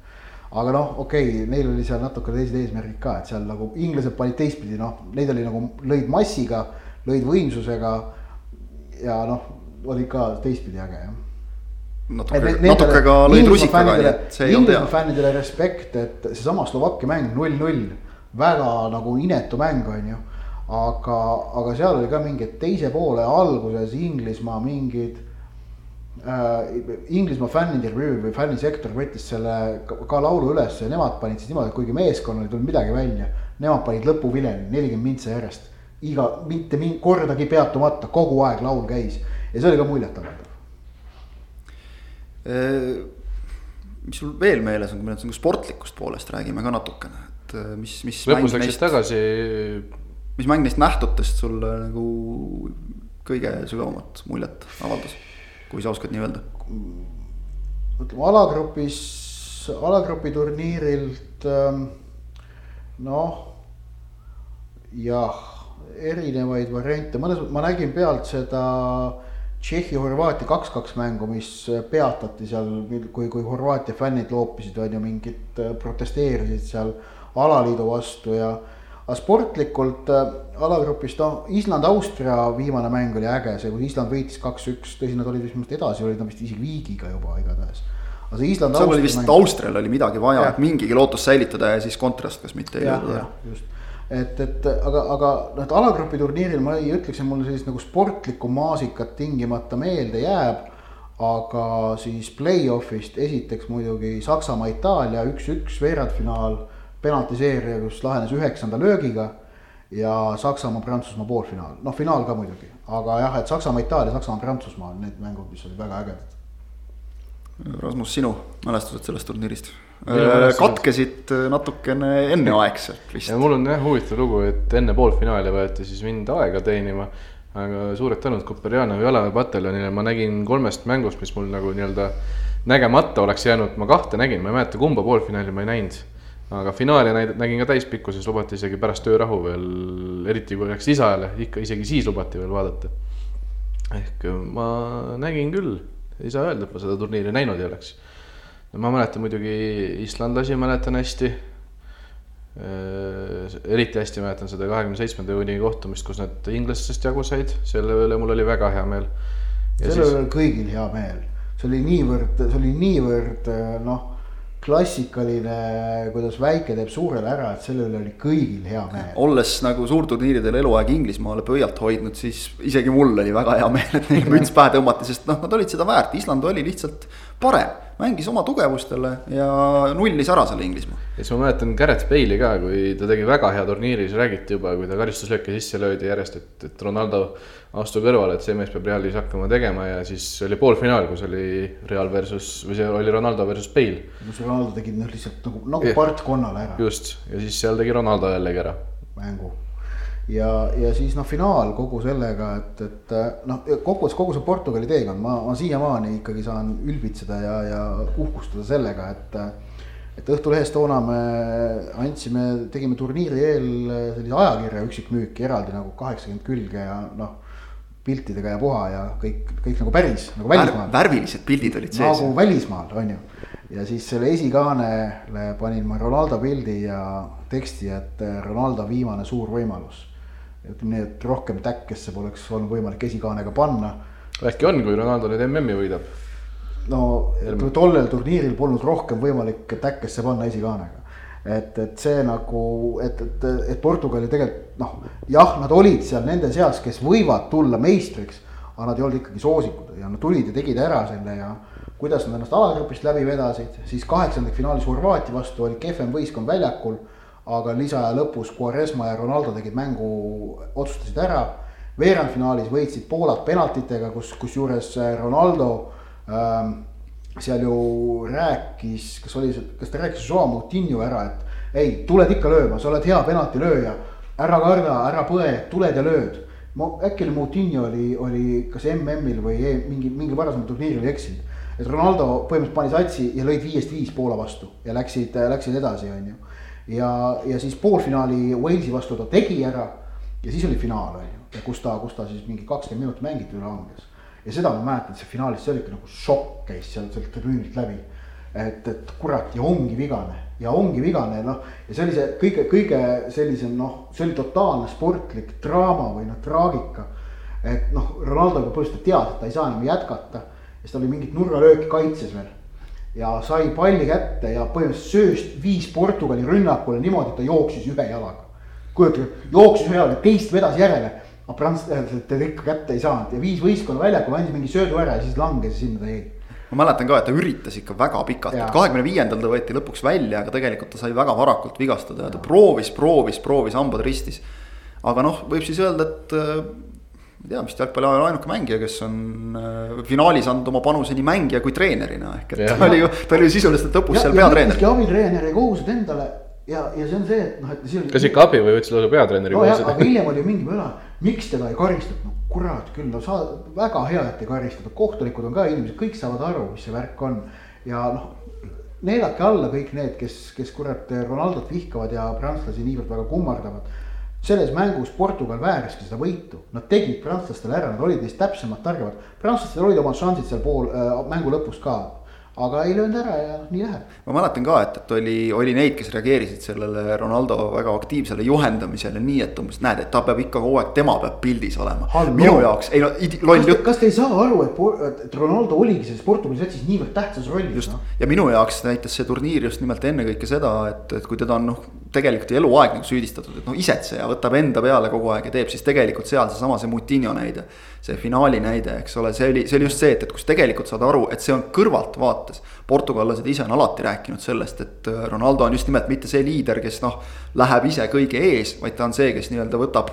Aga noh, okei okay,, neil oli seal natuke teised eesmärgid ka, et seal nagu inglased panid teistpidi, noh, neid oli nagu lõid massiga, lõid võimsusega. ja noh, oli ka teistpidi äge jah natuke, natuke ka lõid rusikaga, nii et see ei olnud hea. fännidele respekt, et seesama Slovakkia mäng null-null, väga nagu inetu mäng, on ju. aga, aga seal oli ka mingid teise poole alguses Inglismaa mingid äh,. Inglismaa fännintervjuu või fännisektor võttis selle ka, laulu üles ja nemad panid siis niimoodi, et kuigi meeskonnal ei tulnud midagi välja. Nemad panid lõpuvileni nelikümmend mintse järjest, iga, mitte kordagi peatumata, kogu aeg laul käis ja see oli ka muljetavaldav Äh, mis sul veel meeles on, kui me nüüd nagu sportlikust poolest räägime ka natukene, et äh, mis, mis. lõpus läksid tagasi. mis mäng neist nähtutest sulle nagu kõige sügavamat muljet avaldas, kui sa oskad nii öelda? ütleme alagrupis, alagrupi turniirilt ähm, noh, jah, erinevaid variante, mõnes mõttes ma nägin pealt seda Tšehhi-Horvaatia kaks-kaks mängu, mis peatati seal, kui, kui Horvaatia fännid loopisid, on ju, mingit, äh, protesteerisid seal alaliidu vastu ja. Aga sportlikult äh, alagrupis, noh, Island-Austria viimane mäng oli äge, see, kui Island võitis kaks-üks, tõsi, nad olid vist edasi, olid nad vist isegi viigiga juba igatahes. aga see Island. seal oli vist. Austrial oli midagi vaja, et mingigi lootus säilitada ja siis kontrast, kas mitte ei jõuda. just et, et aga, aga noh, alagrupi turniiril ma ei ütleks, et mul sellist nagu sportlikku maasikat tingimata meelde jääb. aga siis play-off'ist esiteks muidugi Saksamaa-Itaalia üks-üks veerandfinaal, penaltiseeria, kus lahenes üheksanda löögiga. ja Saksamaa-Prantsusmaa poolfinaal, noh finaal ka muidugi, aga jah, et Saksamaa-Itaalia, Saksamaa-Prantsusmaa on need mängud, mis olid väga ägedad Rasmus, sinu mälestused sellest turniirist? Katkesid natukene enneaegselt vist. mul on jah huvitav lugu, et enne poolfinaali võeti siis mind aega teenima. aga suured tänud Koperjanovi jalaväepataljonile, ma nägin kolmest mängust, mis mul nagu nii-öelda nägemata oleks jäänud, ma kahte nägin, ma ei mäleta, kumba poolfinaali ma ei näinud. Aga finaali nägin ka täispikkuses, lubati isegi pärast töörahu veel, eriti kui läks lisaajale, ikka isegi siis lubati veel vaadata. ehk ma nägin küll ei saa öelda, et ma seda turniiri näinud ei oleks. ma mäletan muidugi islandlasi, mäletan hästi. Äh, eriti hästi mäletan seda kahekümne seitsmenda juuni kohtumist, kus nad inglastest jagu said, selle üle mul oli väga hea meel. selle üle siis... oli kõigil hea meel, see oli niivõrd, see oli niivõrd noh klassikaline, kuidas väike teeb suurele ära, et selle üle oli kõigil hea meel. olles nagu suurturniiridel eluaeg Inglismaale pöialt hoidnud, siis isegi mul oli väga hea meel, et neil müts pähe tõmmati, sest noh, nad olid seda väärt, Island oli lihtsalt parem. mängis oma tugevustele ja nullis ära selle Inglismaa. ja siis ma mäletan Garrett Bale'i ka, kui ta tegi väga hea turniiri, siis räägiti juba, kui ta karistuslööke sisse löödi järjest, et, et Ronaldo astu kõrvale, et see mees peab Realis hakkama tegema ja siis oli poolfinaal, kus oli Real versus või see oli Ronaldo versus Bale. kus Ronaldo tegi noh, lihtsalt nagu, nagu part konnale ära. just ja siis seal tegi Ronaldo jällegi ära. mängu ja, ja siis noh, finaal kogu sellega, et, et noh, kokkuvõttes kogu see Portugali teekond, ma, ma siiamaani ikkagi saan ülbitseda ja, ja uhkustada sellega, et. et Õhtulehes toona me andsime, tegime turniiri eel sellise ajakirja üksikmüüki eraldi nagu kaheksakümmend külge ja noh piltidega ja puha ja kõik, kõik nagu päris nagu välismaal Vär,. värvilised pildid olid sees. nagu välismaal, on ju. ja siis selle esikaanele panin ma Ronaldo pildi ja teksti, et eh, Ronaldo viimane suur võimalus. Ütleme nii, et rohkem täkkesse poleks olnud võimalik esikaanega panna. äkki on, kui Ronaldo nüüd MM-i võidab? no tollel turniiril polnud rohkem võimalik täkkesse panna esikaanega et, et see nagu, et, et, et Portugali tegelikult noh, jah, nad olid seal nende seas, kes võivad tulla meistriks. aga nad ei olnud ikkagi soosikud ja nad tulid ja tegid ära selle ja kuidas nad ennast alagrupist läbi vedasid, siis kaheksandikfinaalis Horvaatia vastu oli kehvem võistkond väljakul. Aga lisaaja lõpus Quaresma ja Ronaldo tegid mängu, otsustasid ära. veerandfinaalis võitsid Poolat penaltitega, kus, kusjuures Ronaldo ähm, seal ju rääkis, kas oli, kas ta rääkis Joao Moutinho ära, et ei, tuled ikka lööma, sa oled hea penaltilööja. ära karda, ära põe, tuled ja lööd. ma äkki oli Moutinho oli, oli kas MM-il või e, mingi, mingil varasemal turniiril eksinud. et Ronaldo põhimõtteliselt pani satsi ja lõid viiest viis Poola vastu ja läksid, läksid edasi, on ju. Ja, ja siis poolfinaali Walesi vastu ta tegi ära ja siis oli finaal, on ju, ja kus ta, kus ta siis mingi kakskümmend minutit mängiti üle langes ja seda ma mäletan, see finaalis, see oli ikka nagu šokk käis seal sealt tribüünilt läbi. et, et kurat ja ongi vigane ja ongi vigane, noh, ja see oli see kõige, kõige sellisem noh, see oli totaalne sportlik draama või noh, traagika. et noh, Ronaldo juba põhimõtteliselt teadis, et ta ei saa enam jätkata ja siis tal oli mingit nurgalööki kaitses veel. Ja sai palli kätte ja põhimõtteliselt sööst viis Portugali rünnakule niimoodi, et ta jooksis ühe jalaga. kujutage, jooksis ühe jalaga, teist vedas järele aga prantslased teda ikka kätte ei saanud ja viis võistkonna väljakule, andis mingi söödu ära ja siis langes sinna ta jäi ma mäletan ka, et ta üritas ikka väga pikalt, et kahekümne viiendal ta võeti lõpuks välja, aga tegelikult ta sai väga varakult vigastada ja ta proovis, proovis, proovis, hambad ristis. aga noh, võib siis öelda, et äh, ma ei tea, vist jalgpalli ajal ainuke mängija, kes on äh, finaalis andnud oma panuse nii mängija kui treenerina ehk et ja. ta oli ju, ta oli ju sisuliselt lõpus ja, seal peatreener. abitreeneri kohused endale ja, ja see on see, et noh, et siin. kas ikka abi või võttis lausa peatreeneri no, kohused? aga hiljem oli mingi möla miks teda ei karistatud, no kurat küll, no sa, väga hea, et ei karistatud, kohtunikud on ka inimesed, kõik saavad aru, mis see värk on. ja noh, neelake alla kõik need, kes, kes kurat Ronaldot vihkavad ja prantslasi niivõrd väga kummardavad. Selles mängus Portugal vääriski seda võitu, nad tegid prantslastele ära, nad olid neist täpsemad, targemad. prantslastel olid omad šansid seal pool äh, mängu lõpus ka aga ei löönud ära ja nii läheb. ma mäletan ka, et, et oli, oli neid, kes reageerisid sellele Ronaldo väga aktiivsele juhendamisele nii, et umbes näed, et ta peab ikka kogu aeg, tema peab pildis olema. minu jaoks, ei no loll jutt. kas te ei saa aru, et, et Ronaldo oligi selles Portugali satsis niivõrd tähtsas rollis? just no?, ja minu jaoks näitas see turniir just nimelt ennekõike seda, et, et kui teda on noh, tegelikult eluaeg nagu süüdistatud, et noh, isetseja võtab enda peale kogu aeg ja teeb, siis tegelikult seal seesama see Mutinho näide see finaali näide, eks ole, see oli, see oli just see, et, et kus tegelikult saad aru, et see on kõrvaltvaates. portugallased ise on alati rääkinud sellest, et äh, Ronaldo on just nimelt mitte see liider, kes noh, läheb ise kõige ees, vaid ta on see, kes nii-öelda võtab.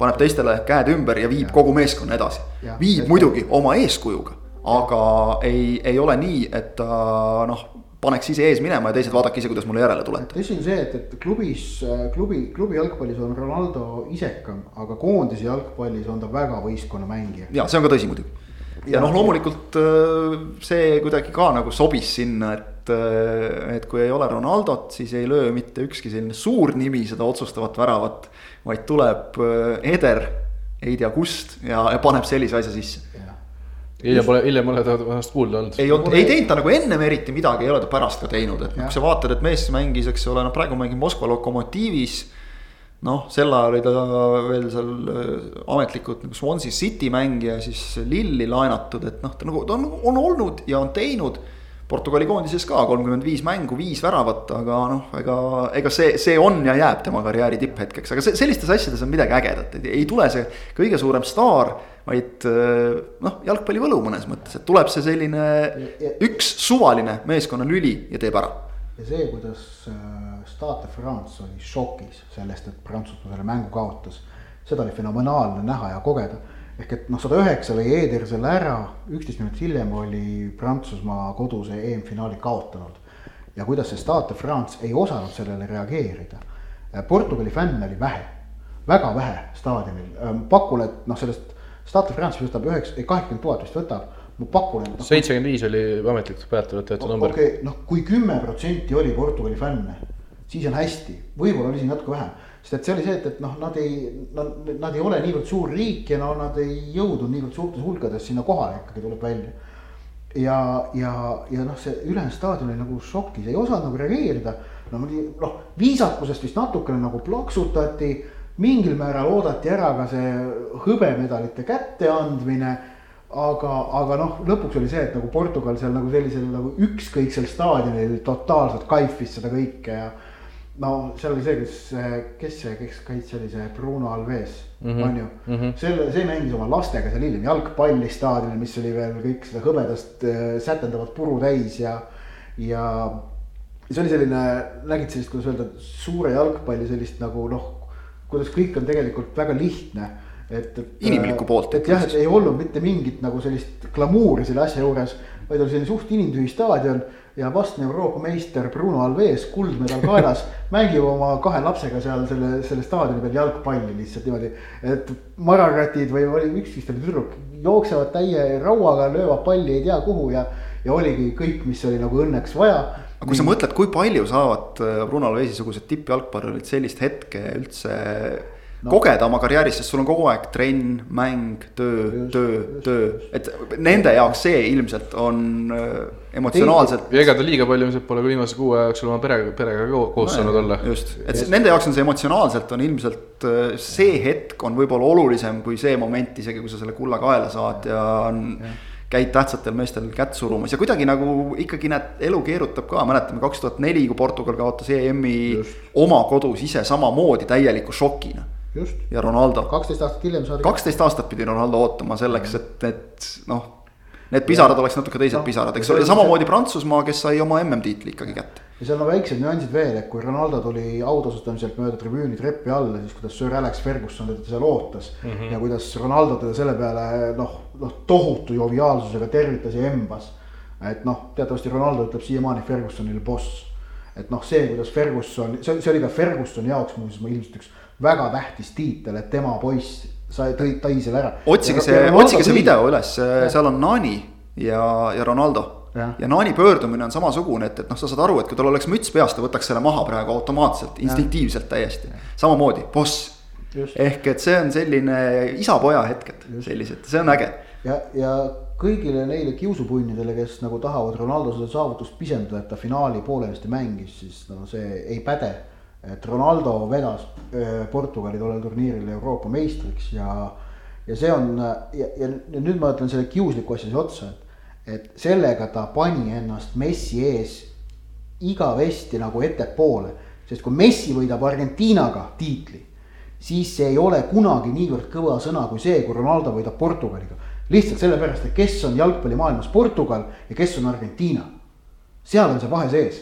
paneb teistele käed ümber ja viib ja. kogu meeskonna edasi. viib muidugi oma eeskujuga, aga ei, ei ole nii, et ta noh paneks ise ees minema ja teised vaadake ise, kuidas mulle järele tulete. tõsi on see, et, et klubis, klubi, klubi jalgpallis on Ronaldo isekam, aga koondise jalgpallis on ta väga võistkonnamängija. ja see on ka tõsi muidugi. ja, ja noh, loomulikult äh, see kuidagi ka nagu sobis sinna, et, äh, et kui ei ole Ronaldot, siis ei löö mitte ükski selline suur nimi seda otsustavat väravat. vaid tuleb äh, Eder, ei tea kust ja, ja paneb sellise asja sisse hiljem pole, hiljem pole ta vast kuulda olnud. ei olnud, ei teinud ta nagu ennem eriti midagi, ei ole ta pärast ka teinud, et noh, kui sa vaatad, et mees mängis, eks ole, noh praegu mängib Moskva Lokomotiivis. noh, sel ajal oli ta veel seal äh, ametlikult nagu Swansea City mängija, siis Lilli laenatud, et noh, ta nagu, ta on, on olnud ja on teinud Portugali koondises ka kolmkümmend viis mängu, viis väravat, aga noh, ega, ega see, see on ja jääb tema karjääri tipphetkeks, aga see, sellistes asjades on midagi ägedat, et ei tule see kõige suurem staar. vaid noh, jalgpallivõlu mõnes mõttes, et tuleb see selline üks suvaline meeskonna lüli ja teeb ära. ja see, kuidas äh, Stade France oli šokis sellest, et Prantsusmaa selle mängu kaotas, seda oli fenomenaalne näha ja kogeda ehk et noh, sada üheksa lõi Eder selle ära, üksteist minutit hiljem oli Prantsusmaa koduse EM-finaali kaotanud. ja kuidas see Stade France ei osanud sellele reageerida. Portugali fänne oli vähe, väga vähe staadionil, pakun, et noh, sellest Stade France võtab üheksa, ei kaheksakümmend tuhat vist võtab ma pakun, et no,. seitsekümmend viis oli ametlikult peatatud number. okei okay,, noh, kui kümme protsenti oli Portugali fänne, siis on hästi, võib-olla oli siin natuke vähem sest et see oli see, et, et noh, nad ei, nad, nad ei ole niivõrd suur riik ja no nad ei jõudnud niivõrd suurtes hulkades sinna kohale ikkagi tuleb välja. ja, ja, ja noh, see ülejäänud staadion oli nagu šokis, ei osanud nagu reageerida. no noh, viisakusest vist natukene nagu plaksutati, mingil määral oodati ära ka see hõbemedalite kätteandmine aga, aga noh, lõpuks oli see, et nagu Portugal seal nagu sellisel nagu ükskõiksel staadionil totaalselt kaifis seda kõike ja no seal oli see, kes, kes see, kes kaitse oli see Bruno Alves mm, -hmm. on ju mm. -hmm. selle, see mängis oma lastega seal hiljem jalgpalli staadionil, mis oli veel kõik seda hõbedast äh, sätendavat puru täis ja, ja. see oli selline, nägid sellist, kuidas öelda, suure jalgpalli sellist nagu noh, kuidas kõik on tegelikult väga lihtne et, et. Inimlikku poolt et jah, et ei olnud mitte mingit nagu sellist glamuuri selle asja juures, vaid oli selline suht inimtühi staadion ja vastne Euroopa meister Bruno Alves, kuldmedal kaelas, [LAUGHS] mängib oma kahe lapsega seal selle, selle staadioni peal jalgpalli lihtsalt niimoodi. et mararatid või oli üks vist oli tüdruk, jooksevad täie rauaga, löövad palli ei tea kuhu ja, ja oligi kõik, mis oli nagu õnneks vaja aga kui sa mõtled, kui palju saavad äh, Bruno Alvesi-sugused tippjalgpallurid sellist hetke üldse no. kogeda oma karjääris, sest sul on kogu aeg trenn, mäng, töö, töö, töö, et nende jaoks see ilmselt on äh, emotsionaalselt. ja ega ta liiga palju ilmselt pole ka viimase kuu aja jooksul oma perega, perega koos saanud no, olla. just, et just. nende jaoks on see emotsionaalselt on ilmselt äh, see hetk on võib-olla olulisem kui see moment, isegi kui sa selle kulla kaela saad ja on ja käid tähtsatel meestel kätt surumas ja kuidagi nagu ikkagi näed, elu keerutab ka, mäletame kaks tuhat neli, kui Portugal kaotas EM-i oma kodus ise samamoodi täieliku šokina just. ja Ronaldo. kaksteist aastat hiljem saadi. kaksteist aastat pidi Ronaldo ootama selleks, et, et noh. Need pisarad ja. oleks natuke teised no, pisarad, eks ole, samamoodi Prantsusmaa, kes sai oma MM-tiitli ikkagi kätte. ja seal on väiksed nüansid veel, et kui Ronaldo tuli autasustamiselt mööda tribüüni trepi alla, siis kuidas Sir Alex Ferguson teda seal ootas mm. -hmm. ja kuidas Ronaldo teda selle peale noh, noh tohutu joviaalsusega tervitas ja embas. et noh, teatavasti Ronaldo ütleb siiamaani Fergusonile boss. et noh, see, kuidas Ferguson, see, see oli ka Fergusoni jaoks muuseas, ma ilmselt üks väga tähtis tiitel, et tema poiss sai, tõi, tõi selle ära. otsige see, otsige see video üles, seal on Nani ja, ja Ronaldo. Ja. ja Nani pöördumine on samasugune, et, et noh, sa saad aru, et kui tal oleks müts peas, ta võtaks selle maha praegu automaatselt, instinktiivselt täiesti. samamoodi, boss. ehk et see on selline isa-poja hetked, sellised, see on äge. ja, ja kõigile neile kiusupunnidele, kes nagu tahavad Ronaldo seda saavutust pisendada, et ta finaali poolenisti mängis, siis no see ei päde et Ronaldo vedas äh, Portugali tollel turniiril Euroopa meistriks ja, ja see on ja, ja nüüd ma ütlen selle kiusliku asja siia otsa, et, et sellega ta pani ennast Messi ees igavesti nagu ettepoole, sest kui Messi võidab Argentiinaga tiitli, siis see ei ole kunagi niivõrd kõva sõna kui see, kui Ronaldo võidab Portugaliga. lihtsalt sellepärast, et kes on jalgpallimaailmas Portugal ja kes on Argentiina. seal on see vahe sees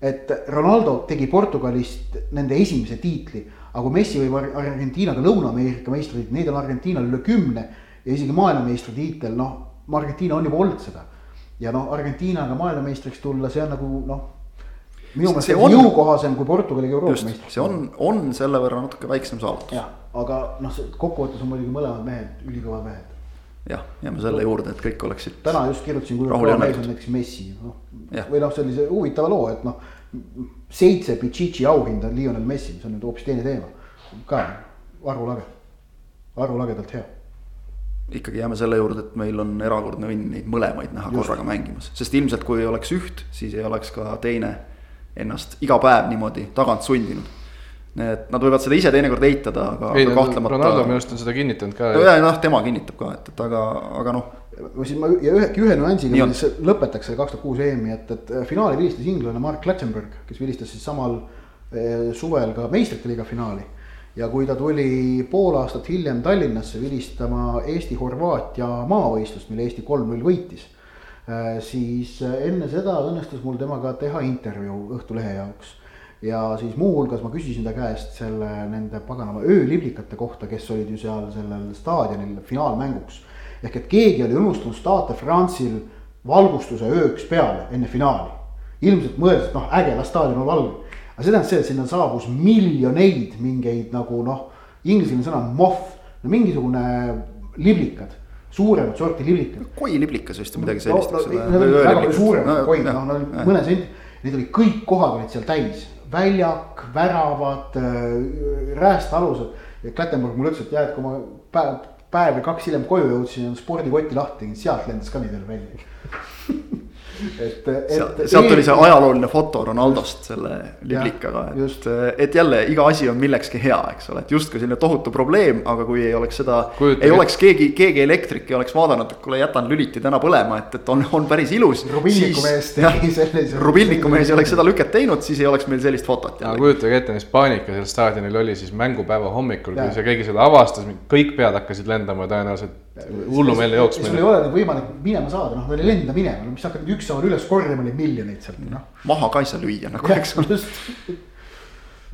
et Ronaldo tegi Portugalist nende esimese tiitli, aga kui Messi võib Argentiinaga Lõuna-Ameerika meistritiitli, neid on Argentiinal üle kümne ja isegi maailmameistritiitel, noh, Argentiina on juba olnud seda. ja noh, Argentiinaga maailmameistriks tulla, see on nagu noh, minu meelest on... jõukohasem kui Portugaliga Euroopa meistriks. see on, on selle võrra natuke väiksem saavutus. jah, aga noh, kokkuvõttes on muidugi mõlemad mehed ülikõvad mehed jah, jääme selle juurde, et kõik oleksid. täna just kirjutasin, kui mees on näiteks Messi, noh. Või noh, sellise huvitava loo, et noh, seitse Pichichi auhinda on Lionel Messi, mis on nüüd hoopis teine teema. ka arvulage, arvulagedalt hea ikkagi jääme selle juurde, et meil on erakordne õnn neid mõlemaid näha Just. korraga mängimas, sest ilmselt kui ei oleks üht, siis ei oleks ka teine ennast iga päev niimoodi tagant sundinud et nad võivad seda ise teinekord eitada, aga, aga kahtlemata. Ronaldo minu arust on seda kinnitanud ka. ja, ja noh, tema kinnitab ka, et, et aga, aga noh. Siis ma ja ühe, ühe nüansiga ma siis lõpetaks selle kaks tuhat kuus EM-i, et, et finaali vilistas inglane Mark Clattenburg, kes vilistas siis samal eh, suvel ka meistrite liiga finaali. ja kui ta tuli pool aastat hiljem Tallinnasse vilistama Eesti-Horvaatia maavõistlust, mille Eesti kolm-null võitis eh,. siis enne seda õnnestus mul temaga teha intervjuu Õhtulehe jaoks ja siis muuhulgas ma küsisin ta käest selle nende paganama ööliblikate kohta, kes olid ju seal sellel staadionil finaalmänguks. Ehk et keegi oli unustanud Stade France'il valgustuse ööks peale enne finaali. ilmselt mõeldes, et noh, äge, las staadion on valge. aga see tähendas see, et sinna saabus miljoneid mingeid nagu noh, inglisekeelne sõna moth, no mingisugune liblikad suuremat sorti liblikad. koiliblikas vist või midagi sellist no,. No, need olid väga palju suuremad koid, noh, nad olid mõne senti, neid oli kõik kohad olid seal täis väljak, väravad, äh, räästalused. ja Klettenburg mulle ütles, et jah, et kui ma päev, päev või kaks hiljem koju jõudsin, spordikotti lahti tegin, sealt lendas ka nii veel välja [LAUGHS] et, et. sealt tuli see ajalooline foto Ronaldost selle liblikaga, et, et jälle iga asi on millekski hea, eks ole, et justkui selline tohutu probleem, aga kui ei oleks seda. ei oleks keegi, keegi elektrik ei oleks vaadanud, et kuule, jätan lüliti täna põlema, et, et on, on päris ilus. Rubilniku mees tegi sellise. Rubilniku mees ei oleks seda lüket teinud, siis ei oleks meil sellist fotot. aga kujutage ette, mis paanika seal staadionil oli siis mängupäeva hommikul, kui see keegi seda avastas, kõik pead hakkasid lendama tõenäoliselt hullumeelne jooksmine. sul ei ole nagu võimalik minema saada, noh, veel ei lenda minema, no mis hakkad nüüd ükshaaval üles korjama neid miljoneid sealt, noh. maha ka ei saa lüüa nagu, eks ole.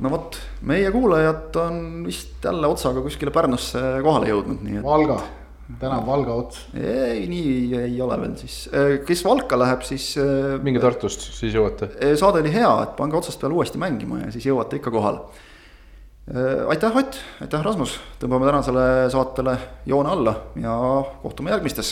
no vot, meie kuulajad on vist jälle otsaga kuskile Pärnusse kohale jõudnud, nii et. Valga, täna Valga ots. ei, nii ei ole veel siis, kes Valka läheb, siis. minge Tartust, siis jõuate. saade oli hea, et pange otsast peale uuesti mängima ja siis jõuate ikka kohale Äh, aitäh, Ott, aitäh, Rasmus, tõmbame tänasele saatele joone alla ja kohtume järgmistes